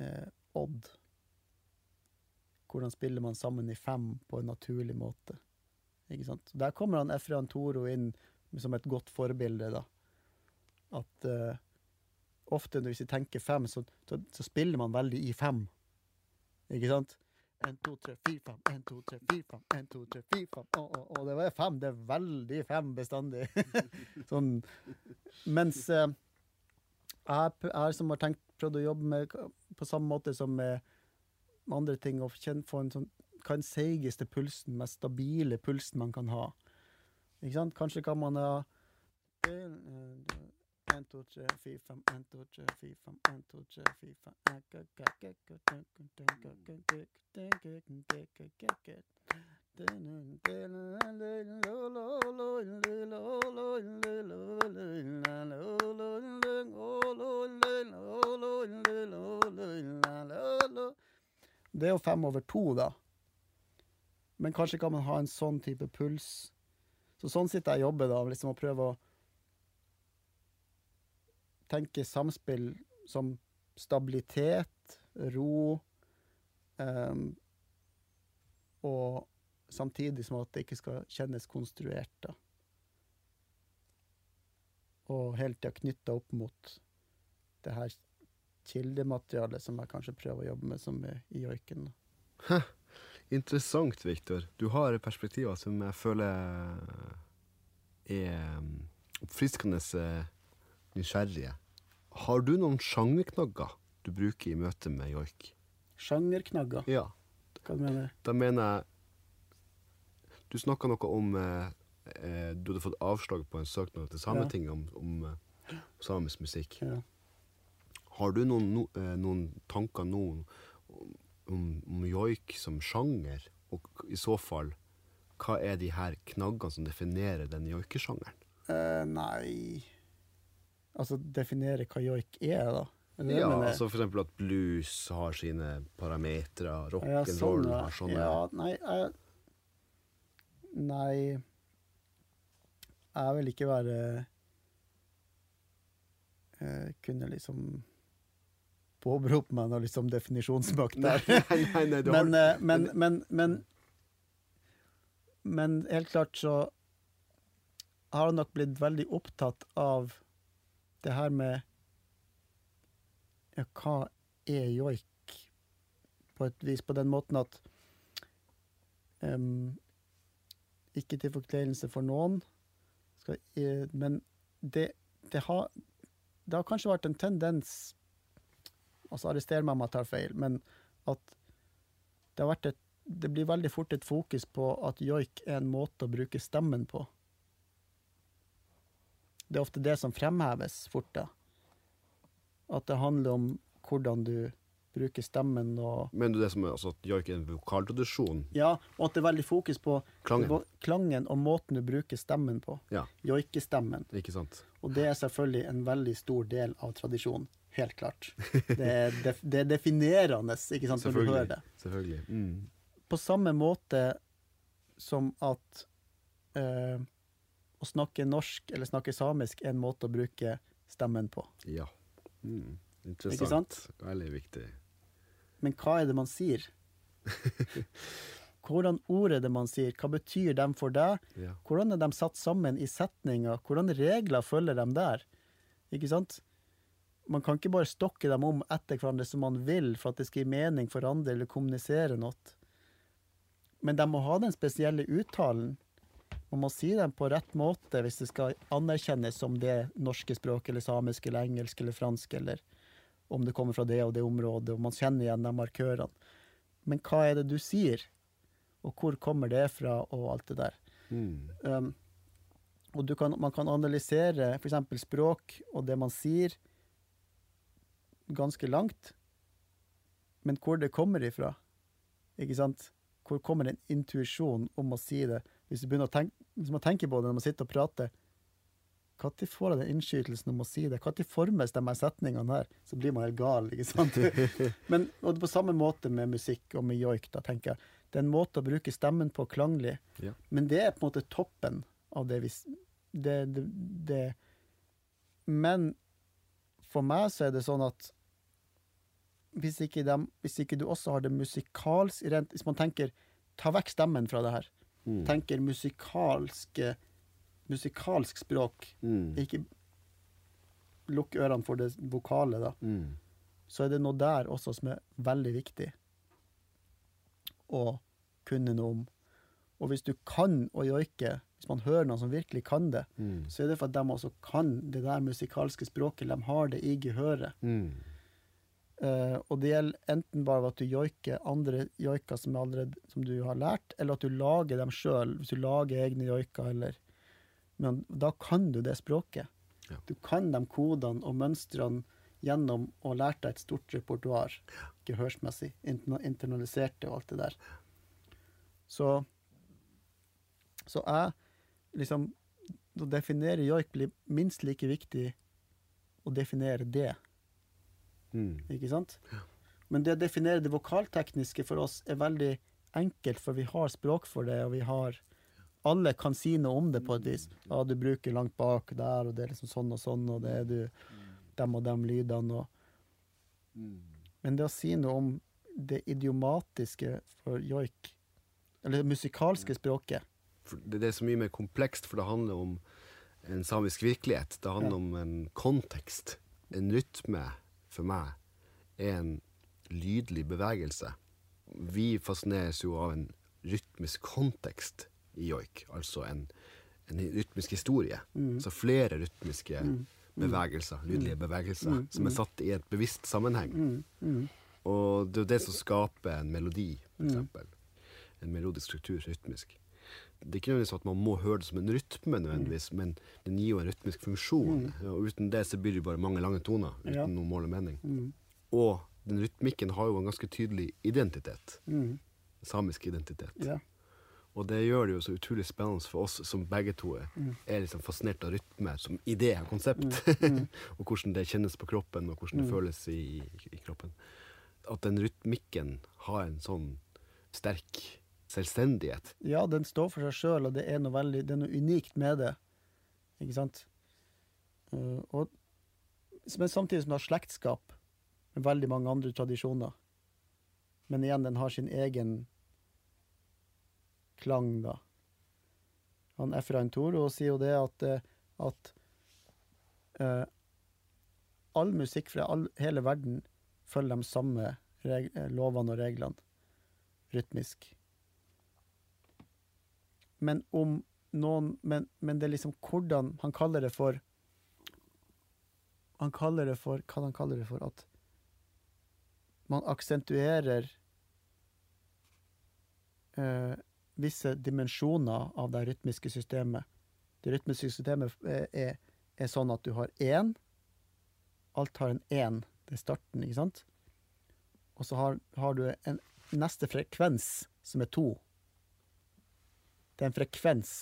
eh, odd. Hvordan spiller man sammen i fem på en naturlig måte? Ikke sant? Der kommer han Efrian Toro inn som et godt forbilde. da. At uh, ofte hvis vi tenker fem, så, så, så, spiller man veldig i fem. Ikke sant? En, to, tre, fire, fem. En, to, tre, fire, fem. En, to, tre, fire, fem. Og, å, å, det var fem. Det er veldig fem bestandig. sånn. Mens uh, jeg jeg som har tenkt, prøvd å jobbe med på samme måte som med andre ting, og få en sånn hva den seigeste pulsen, mest stabile pulsen man kan ha. Ikke sant? Kanskje kan man ha 1, 2, 3, 4, 5, 1, 2, 3, 4, 5, 1, 2, 3, 4, 5 det er jo fem over to, da. Men kanskje kan man ha en sånn type puls. Så sånn sitter jeg og jobber, da, liksom å prøve å tenke samspill som stabilitet, ro, um, og samtidig som at det ikke skal kjennes konstruert, da. Og hele tida knytta opp mot det her kildematerialet som jeg kanskje prøver å jobbe med som er i joiken. Interessant, Viktor. Du har perspektiver som jeg føler er um, oppfriskende eh, nysgjerrige. Har du noen sjangerknagger du bruker i møte med joik? Sjangerknagger? Ja. Hva du mener Da mener jeg Du snakka noe om eh, eh, Du hadde fått avslag på en søknad til Sametinget ja. om, om eh, samisk musikk. Ja. Har du noen, no, eh, noen tanker nå om, om, joik som sjanger? Og i så fall, hva er de her knaggene som definerer den joikesjangeren? Uh, nei Altså definere hva joik er, da? Er ja, altså for eksempel at blues har sine parametere, rock'n'roll ja, sånn, har sånne Ja, nei jeg, Nei Jeg vil ikke være uh, Kunne liksom påberope meg noe liksom definisjonsmakt der. Nei, nei, nei, men, men, men, men, men, helt klart så har han nok blitt veldig opptatt av det her med ja, hva er joik, på et vis, på den måten at um, Ikke til forkleinelse for noen, skal, uh, Men det, det, har, det har kanskje vært en tendens altså Arrester meg om jeg tar feil, men at det har vært et det blir veldig fort et fokus på at joik er en måte å bruke stemmen på. Det er ofte det som fremheves fort, da. At det handler om hvordan du bruker stemmen og du det som er, altså, at joik er en vokaltradisjon? Ja, og at det er veldig fokus på Klangen. klangen og måten du bruker stemmen på. Ja, Joikestemmen. ikke sant? Og det er selvfølgelig en veldig stor del av tradisjonen. Helt klart. Det er, def det er definerende, ikke sant, når du hører det. Selvfølgelig. Mm. på samme måte som at eh, å snakke norsk eller snakke samisk er en måte å bruke stemmen på. Ja. Mm. Interessant. Ikke sant? Veldig viktig. Men hva er det man sier? Hvordan ord er det man sier? Hva betyr de for deg? Ja. Hvordan er de satt sammen i setninger? Hvordan regler følger de der? Ikke sant? Man kan ikke bare stokke dem om etter hverandre som man vil for at det skal gi mening for andre eller kommunisere noe. Men de må ha den spesielle uttalen. Man må si dem på rett måte hvis det skal anerkjennes som det norske språket, eller samisk, eller engelsk, eller fransk, eller om det kommer fra det og det området, og man kjenner igjen de markørene. Men hva er det du sier? Og hvor kommer det fra, og alt det der. Mm. Um, og du kan, man kan analysere f.eks. språk og det man sier, ganske langt. Men hvor det kommer ifra, ikke sant? Hvor kommer den intuisjonen om å si det? Hvis, du begynner å tenke, hvis man tenker på det når man sitter og prater, når får jeg den innskytelsen om å si det? Når formes de her setningene her? Så blir man helt gal, ikke sant? Men og det på samme måte med musikk og med joik, da, tenker jeg. Det er en måte å bruke stemmen på klanglig. Ja. Men det er på en måte toppen av det vi det, det, det. Men for meg så er det sånn at hvis ikke, de, hvis ikke du også har det musikalsk rent, Hvis man tenker Ta vekk stemmen fra det her. Mm. Tenker musikalske Musikalsk språk. Mm. Ikke lukk ørene for det vokale, da. Mm. Så er det noe der også som er veldig viktig å kunne noe om. Og hvis du kan å joike, hvis man hører noen som virkelig kan det, Mm. så er det for at de også kan det der musikalske språket. De har det i gehøret. Mm. Eh, og det gjelder enten bare ved at du joiker andre joiker som, allerede, som du har lært, eller at du lager dem sjøl, hvis du lager egne joiker, eller Men da kan du det språket. Ja. Du kan de kodene og mønstrene gjennom å ha lært deg et stort repertoar gehørsmessig. Interna internalisert det og alt det der. Så Så jeg liksom Å definere joik blir minst like viktig å definere det. Mm. Ikke sant? Men det å definere det vokaltekniske for oss er veldig enkelt, for vi har språk for det, og vi har Alle kan si noe om det på et vis. Ja, du bruker langt bak der, og det er liksom sånn og sånn, og det er du dem og dem lydene og Men det å si noe om det idiomatiske for joik, eller det musikalske språket For det, det er så mye mer komplekst, for det handler om en samisk virkelighet. Det handler Ja. om en kontekst. En rytme, for meg, er en lydlig bevegelse. Vi fascineres jo av en rytmisk kontekst i joik, altså en, en rytmisk historie. Mm. Så flere rytmiske bevegelser, lydlige bevegelser, som er satt i et bevisst sammenheng. mm, mm, Og det er jo det som skaper en melodi, for eksempel. En melodisk struktur, rytmisk. Det er ikke nødvendigvis at man må høre det som en rytme, nødvendigvis, men den gir jo en rytmisk funksjon. Og uten det så blir det bare mange lange toner, uten Ja. noe mål og mening. mm, Og den rytmikken har jo en ganske tydelig identitet. mm. Samisk identitet. Ja. Og det gjør det jo så utrolig spennende for oss som begge to er, er liksom fascinert av rytme som idé og konsept. og hvordan det kjennes på kroppen, og hvordan det føles i, i, i kroppen. At den rytmikken har en sånn sterk selvstendighet. Ja, den står for seg sjøl, og det er noe veldig Det er noe unikt med det. Ikke sant? Uh, og, men samtidig som det har slektskap med veldig mange andre tradisjoner. Men igjen, den har sin egen klang, da. Han Efrain Toro sier jo det at, eh, at uh, all musikk fra all, hele verden følger de samme eh, lovene og reglene rytmisk. Men om noen men, men det er liksom hvordan Han kaller det for Han kaller det for Hva han kaller det for? At man aksentuerer eh, visse dimensjoner av det rytmiske systemet. Det rytmiske systemet er, er, er sånn at du har én. Alt har en én. Det er starten, ikke sant? Og så har, har du en neste frekvens som er to. Det er en frekvens.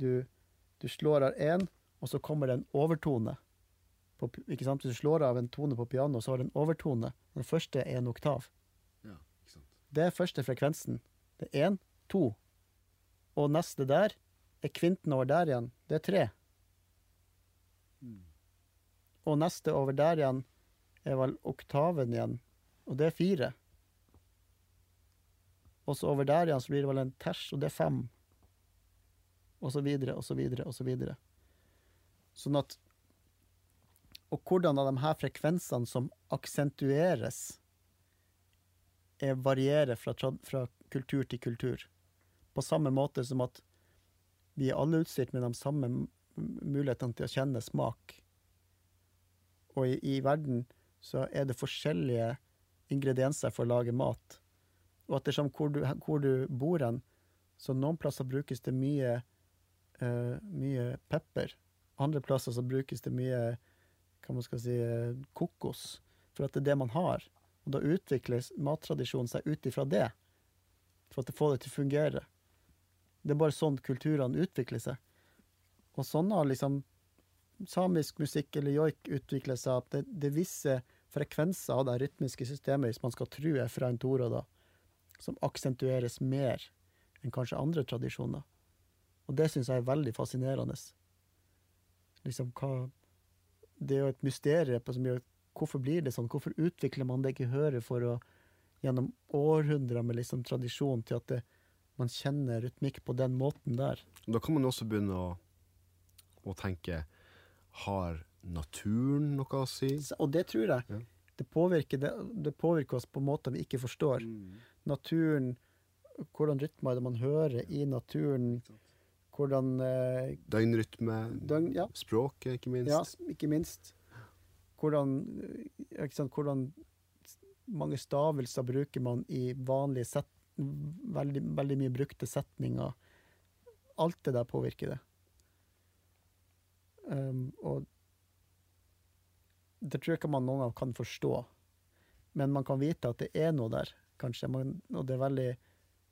Du, du slår av én, og så kommer det en overtone. På, ikke sant? Hvis du slår av en tone på piano, så har det en overtone. Den første er en oktav. Ja, ikke sant. Det er første frekvensen. Det er én, to. Og neste der er kvinten over der igjen. Det er tre. Og neste over der igjen er vel oktaven igjen. Og det er fire. Og så over der igjen så blir det vel en ters, og det er fem. Og så videre, og så videre, og så videre. Sånn at Og hvordan av de her frekvensene som aksentueres, er varierer fra, fra kultur til kultur. På samme måte som at vi er alle utstyrt med de samme mulighetene til å kjenne smak. Og i, i verden så er det forskjellige ingredienser for å lage mat. Og ettersom hvor du, hvor du bor hen, så noen plasser brukes det mye, uh, mye pepper. Andre plasser så brukes det mye hva man skal si, eh, kokos. For at det er det man har. Og da utvikles mattradisjonen seg ut ifra det, for at det får det til å fungere. Det er bare sånn kulturene utvikler seg. Og sånn har liksom samisk musikk eller joik utviklet seg, at det, er visse frekvenser av det rytmiske systemet, hvis man skal tro er fra en toro, da, som aksentueres mer enn kanskje andre tradisjoner. Og det syns jeg er veldig fascinerende. Liksom hva Det er jo et mysterium på som gjør Hvorfor blir det sånn? Hvorfor utvikler man det gehøret for å gjennom århundrer med liksom tradisjon til at det, man kjenner rytmikk på den måten der? Da kan man også begynne å, å tenke Har naturen noe å si? Og det tror jeg. Ja. Det, påvirker det, det påvirker oss på måter vi ikke forstår. Naturen, hvordan rytmer er det man hører i naturen, hvordan eh, Døgnrytme, døgn, ja, språket, ikke minst. ja, ikke minst. Hvordan, eh, ikke sant, hvordan mange stavelser bruker man i vanlige set, veldig, veldig mye brukte setninger. Alt det der påvirker det. Um, og det tror jeg ikke man noen gang kan forstå. Men man kan vite at det er noe der, kanskje. Man, og det er veldig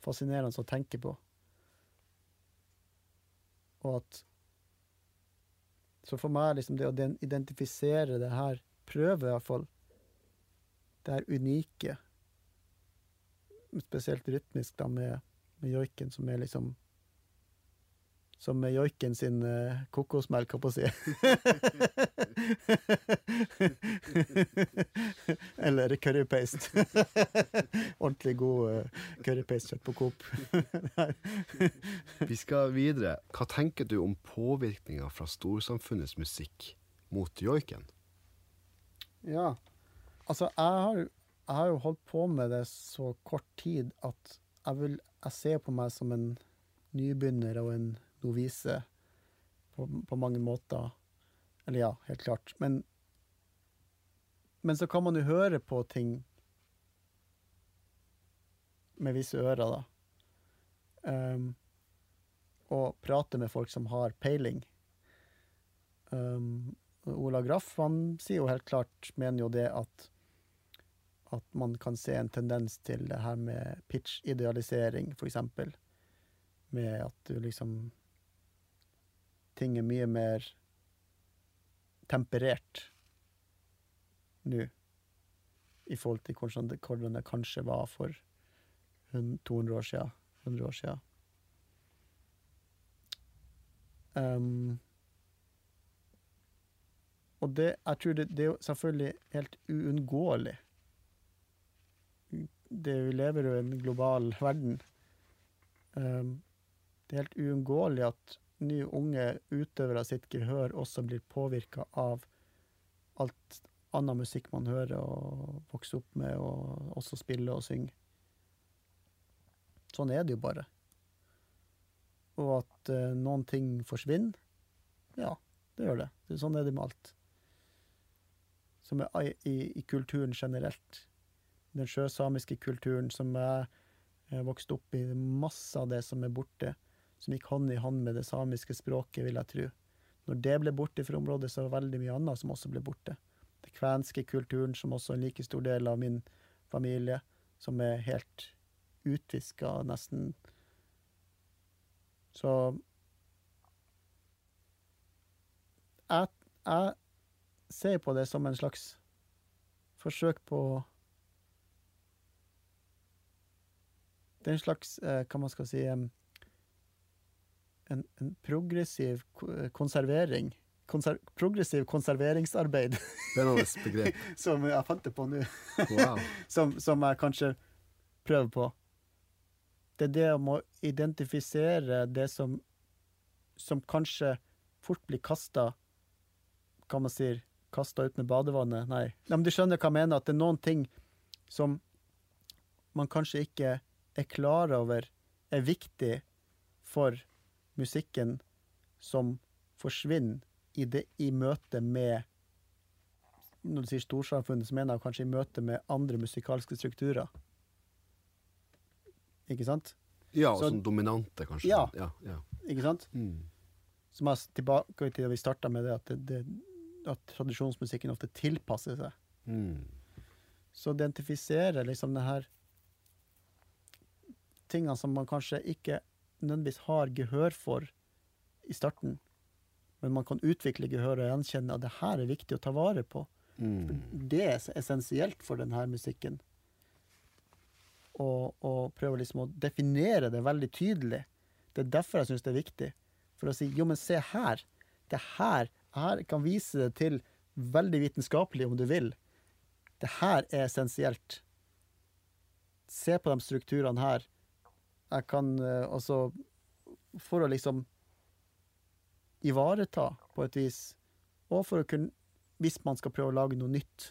fascinerende å tenke på. Og at Så for meg liksom det å identifisere det her, prøve i hvert fall, det her unike, spesielt rytmisk da med, med joiken, som er liksom som joiken sin uh, kokosmelk, holdt på å si. Eller currypaste. Ordentlig god uh, currypaste-kjøtt på Coop. Vi skal videre. Hva tenker du om påvirkninga fra storsamfunnets musikk mot joiken? Ja. Altså, jeg har, jeg har jo holdt på med det så kort tid at jeg, vil, jeg ser på meg som en nybegynner og en novise på, på mange måter. Eller ja, helt klart. Men, men så kan man jo høre på ting med visse ører, da. Um, og prate med folk som har peiling. Um, Ola Graff han sier jo helt klart, mener jo det at at man kan se en tendens til det her med pitch-idealisering, for eksempel. Med at du liksom Ting er mye mer temperert nå, i forhold til hvordan det, hvordan det kanskje var for 200 år siden, 100 år siden. Um, og det, jeg tror det, det er jo selvfølgelig helt uunngåelig. Det, vi lever jo i en global verden. Um, det er helt uunngåelig at nye unge utøvere sitt gehør også blir påvirka av alt annen musikk man hører og vokser opp med, og også spiller og synger. Sånn er det jo bare. og at eh, noen ting forsvinner. Ja, det gjør det. det. Sånn er det med alt. Som er i, i, i kulturen generelt. Den sjøsamiske kulturen som jeg eh, vokste opp i, masse av det som er borte, som gikk hånd i hånd med det samiske språket, vil jeg tro. Når det ble borte fra området, så var det veldig mye annet som også ble borte. Den kvenske kulturen, som også er en like stor del av min familie, som er helt utviska, nesten. Så jeg, jeg ser på det som en slags forsøk på Det er en slags, eh, hva man skal si en, en progressiv konservering. Konser, progressiv konserveringsarbeid, som jeg fant det på nå Wow. som, som jeg kanskje prøver på. Det er det om å identifisere det som, som kanskje fort blir kasta Hva man sier Kasta ut med badevannet? Nei. Nei, men du skjønner hva jeg mener? At det er noen ting som man kanskje ikke er klar over er viktig for musikken, som forsvinner i, det, i møte med Når du sier storsamfunnet, så mener jeg kanskje i møte med andre musikalske strukturer. Ikke sant? Ja, Så- sånn dominante, kanskje. Ja. ja, ja. Ikke sant? Mm. Som er tilbake til da vi starta med det at, det, det, at tradisjonsmusikken ofte tilpasser seg. Mm. Så identifisere liksom det her tingene som man kanskje ikke nødvendigvis har gehør for i starten, men man kan utvikle gehør og gjenkjenne at det her er viktig å ta vare på. Mm. Det er essensielt for denne musikken. Og, og prøve liksom å definere det veldig tydelig. Det er derfor jeg syns det er viktig. For å si jo, men se her. Det her, her kan vise det til veldig vitenskapelig, om du vil. Det her er essensielt. Se på de strukturene her. Jeg kan også altså For å liksom ivareta på et vis, og for å kunne hvis man skal prøve å lage noe nytt.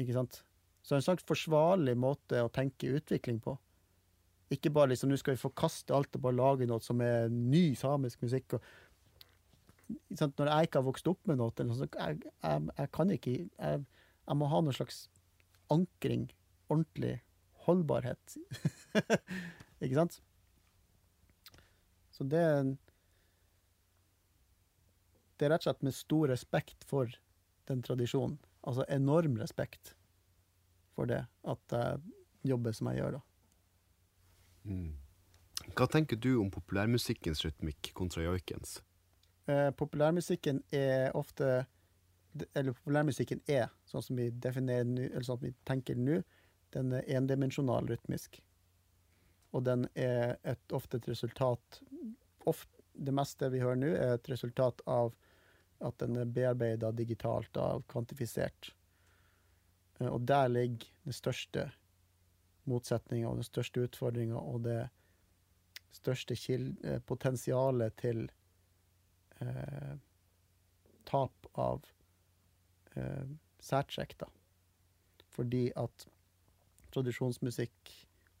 Ikke sant? Så en slags forsvarlig måte å tenke utvikling på. Ikke bare liksom, nå skal vi forkaste alt og bare lage noe som er ny samisk musikk. Og? Når jeg ikke har vokst opp med noe, sånt, jeg, jeg, jeg kan ikke jeg, jeg må ha noe slags ankring, ordentlig holdbarhet. ikke sant? Så det det er rett og slett med stor respekt for den tradisjonen. Altså enorm respekt for det, at jeg jobber som jeg gjør, da. Mm. Hva tenker du om populærmusikkens rytmikk kontra joikens? Eh, populærmusikken er ofte Eller populærmusikken er, sånn som vi definerer eller sånn som vi tenker nå, den er endimensjonal rytmisk. Og den er et, ofte et resultat ofte, Det meste vi hører nå, er et resultat av at den er bearbeida digitalt og kvantifisert. Eh, Og der ligger den største motsetninga og den største utfordringa og det største eh, potensialet til eh, tap av eh, særtrekk, da. Fordi at tradisjonsmusikk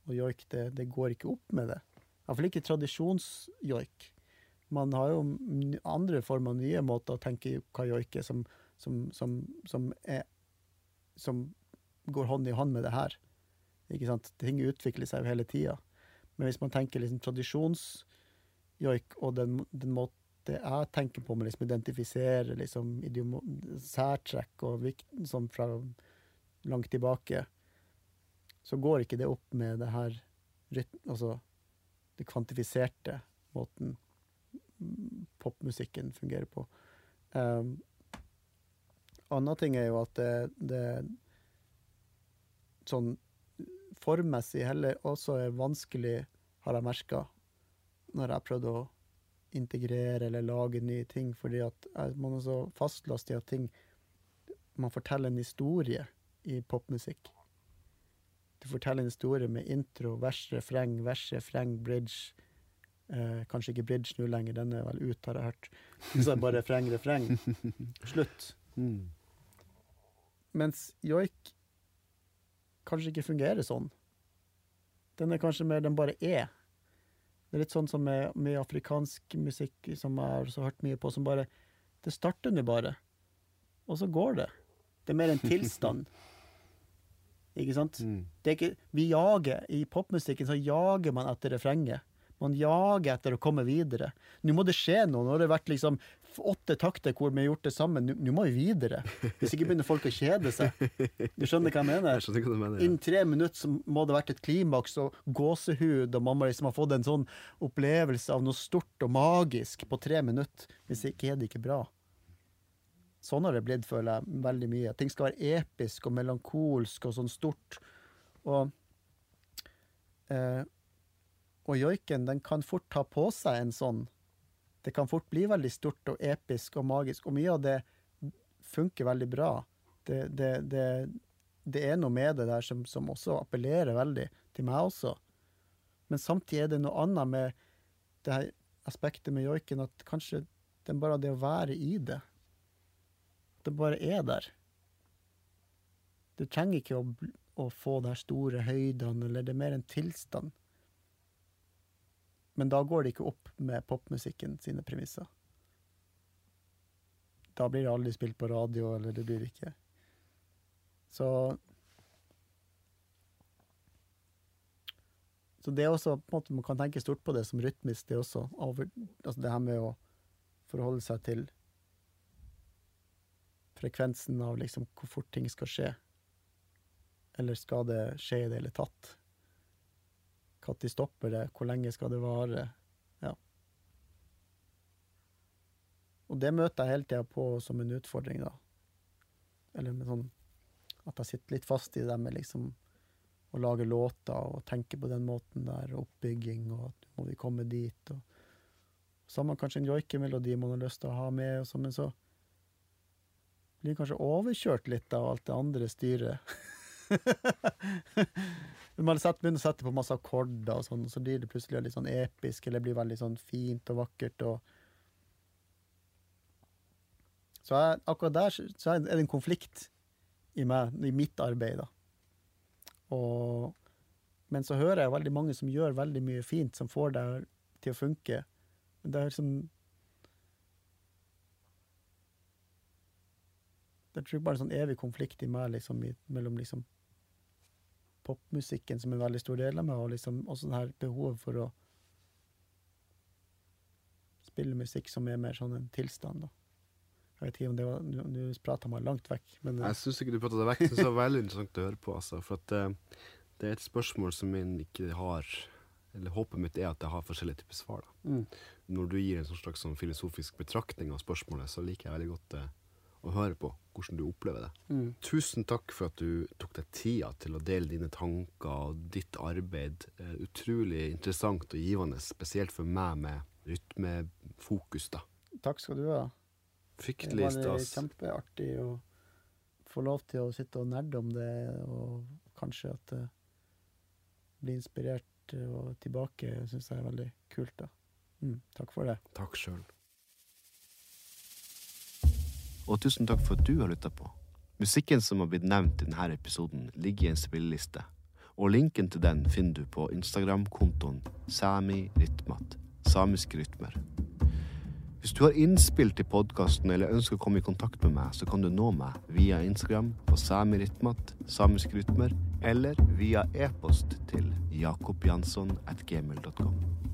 og joik, det, det går ikke opp med det. Iallfall ikke tradisjonsjoik. Man har jo andre former, nye måter å tenke hva joik er, som, som, som, som, er, som går hånd i hånd med det her. Ikke sant? Ting utvikler seg jo hele tida. Men hvis man tenker liksom tradisjonsjoik og den, den måten jeg tenker på med liksom identifisere liksom særtrekk og vikt, sånn fra langt tilbake, så går ikke det opp med det her. Altså det kvantifiserte måten popmusikken fungerer på. Um, Annen ting er jo at det, det sånn formmessig heller også er vanskelig, har jeg merka, når jeg prøvde å integrere eller lage nye ting, fordi at man er så fastlåst i at ting Man forteller en historie i popmusikk. Du forteller en historie med intro, vers, refreng, vers, refreng, bridge. Eh, kanskje ikke bridge nå lenger, den er vel ut, har jeg hørt. Så bare refreng, refreng. Slutt. Mm. Mens joik kanskje ikke fungerer sånn. Den er kanskje mer den bare er. Det er litt sånn som med, med afrikansk musikk, som jeg har så hørt mye på, som bare Det starter nå bare, og så går det. Det er mer en tilstand. Ikke sant? Mm. Det ikke, vi jager, I popmusikken så jager man etter refrenget. Man jager etter å komme videre. Nå må det skje noe. Nå har det vært liksom åtte takter hvor vi har gjort det sammen. Nå, må vi videre. Hvis ikke begynner folk å kjede seg. Du skjønner hva jeg mener? Jeg hva mener. Innen tre minutter så må det ha vært et klimaks og gåsehud, og man må liksom ha fått en sånn opplevelse av noe stort og magisk på tre minutter. Hvis ikke er det ikke bra. Sånn har det blitt, føler jeg, veldig mye. Ting skal være episk og melankolsk og sånn stort. Og, eh, og joiken, den kan fort ta på seg en sånn Det kan fort bli veldig stort og episk og magisk, og mye av det funker veldig bra. Det, det, det, det er noe med det der som, som også appellerer veldig til meg også. Men samtidig er det noe annet med det her aspektet med joiken, at kanskje er bare det å være i det. Det bare er der. Du trenger ikke å, å få de store høydene, eller det er mer en tilstand. Men da går det ikke opp med popmusikken sine premisser. Da blir det aldri spilt på radio, eller det blir ikke Så Så det er også på en måte Man kan tenke stort på det som rytmisk, det også. Over, altså det her med å forholde seg til frekvensen av liksom hvor fort ting skal skje. Eller skal det skje i det hele tatt? Når stopper det? Hvor lenge skal det vare? Ja. Og det møter jeg hele tida på som en utfordring, da. Eller med sånn at jeg sitter litt fast i det med liksom å lage låter og tenke på den måten der, oppbygging, og at må vi komme dit, og så har man kanskje en joikemelodi man har lyst til å ha med, og så, men så blir kanskje overkjørt litt av alt det andre styret. Når man begynner å sette på masse akkorder, og sånn, så blir det plutselig litt sånn episk, eller blir veldig sånn fint og vakkert. og Så jeg, akkurat der så er det en konflikt i meg, i mitt arbeid. da. Og, men så hører jeg veldig mange som gjør veldig mye fint, som får det til å funke. Men det er liksom Det er bare en sånn evig konflikt i meg liksom, i, mellom liksom popmusikken, som er en veldig stor del av meg, og liksom også det her behovet for å spille musikk som er mer sånn en tilstand. da. Jeg vet ikke om det var Nå prata meg langt vekk, men eh, Jeg syns ikke du prata deg vekk. Jeg det var veldig interessant å høre på. Altså, for at uh, det er et spørsmål som min ikke har Eller håpet mitt er at jeg har forskjellige typer svar. Da. mm, Når du gir en sånn slags sånn filosofisk betraktning av spørsmålet, så liker jeg veldig godt eh, å høre på hvordan du opplever det. mm, Tusen takk for at du tok deg tida til å dele dine tanker og ditt arbeid. Eh, utrolig interessant og givende, spesielt for meg med rytmefokus, da. Takk skal du ha. Fryktelig var Det var kjempeartig å få lov til å sitte og nerde om det, og kanskje at det blir inspirert og tilbake, syns jeg er veldig kult. da. Mm, takk for det. Takk sjøl. Og tusen takk for at du har lytta på. Musikken som har blitt nevnt i denne episoden, ligger i en spilleliste. Og linken til den finner du på Instagram-kontoen samirytmat, Samiske rytmer. Hvis du har innspill til podkasten eller ønsker å komme i kontakt med meg, så kan du nå meg via Instagram på samirytmat, samiske rytmer, eller via e-post til jakobjansson at gmail.com.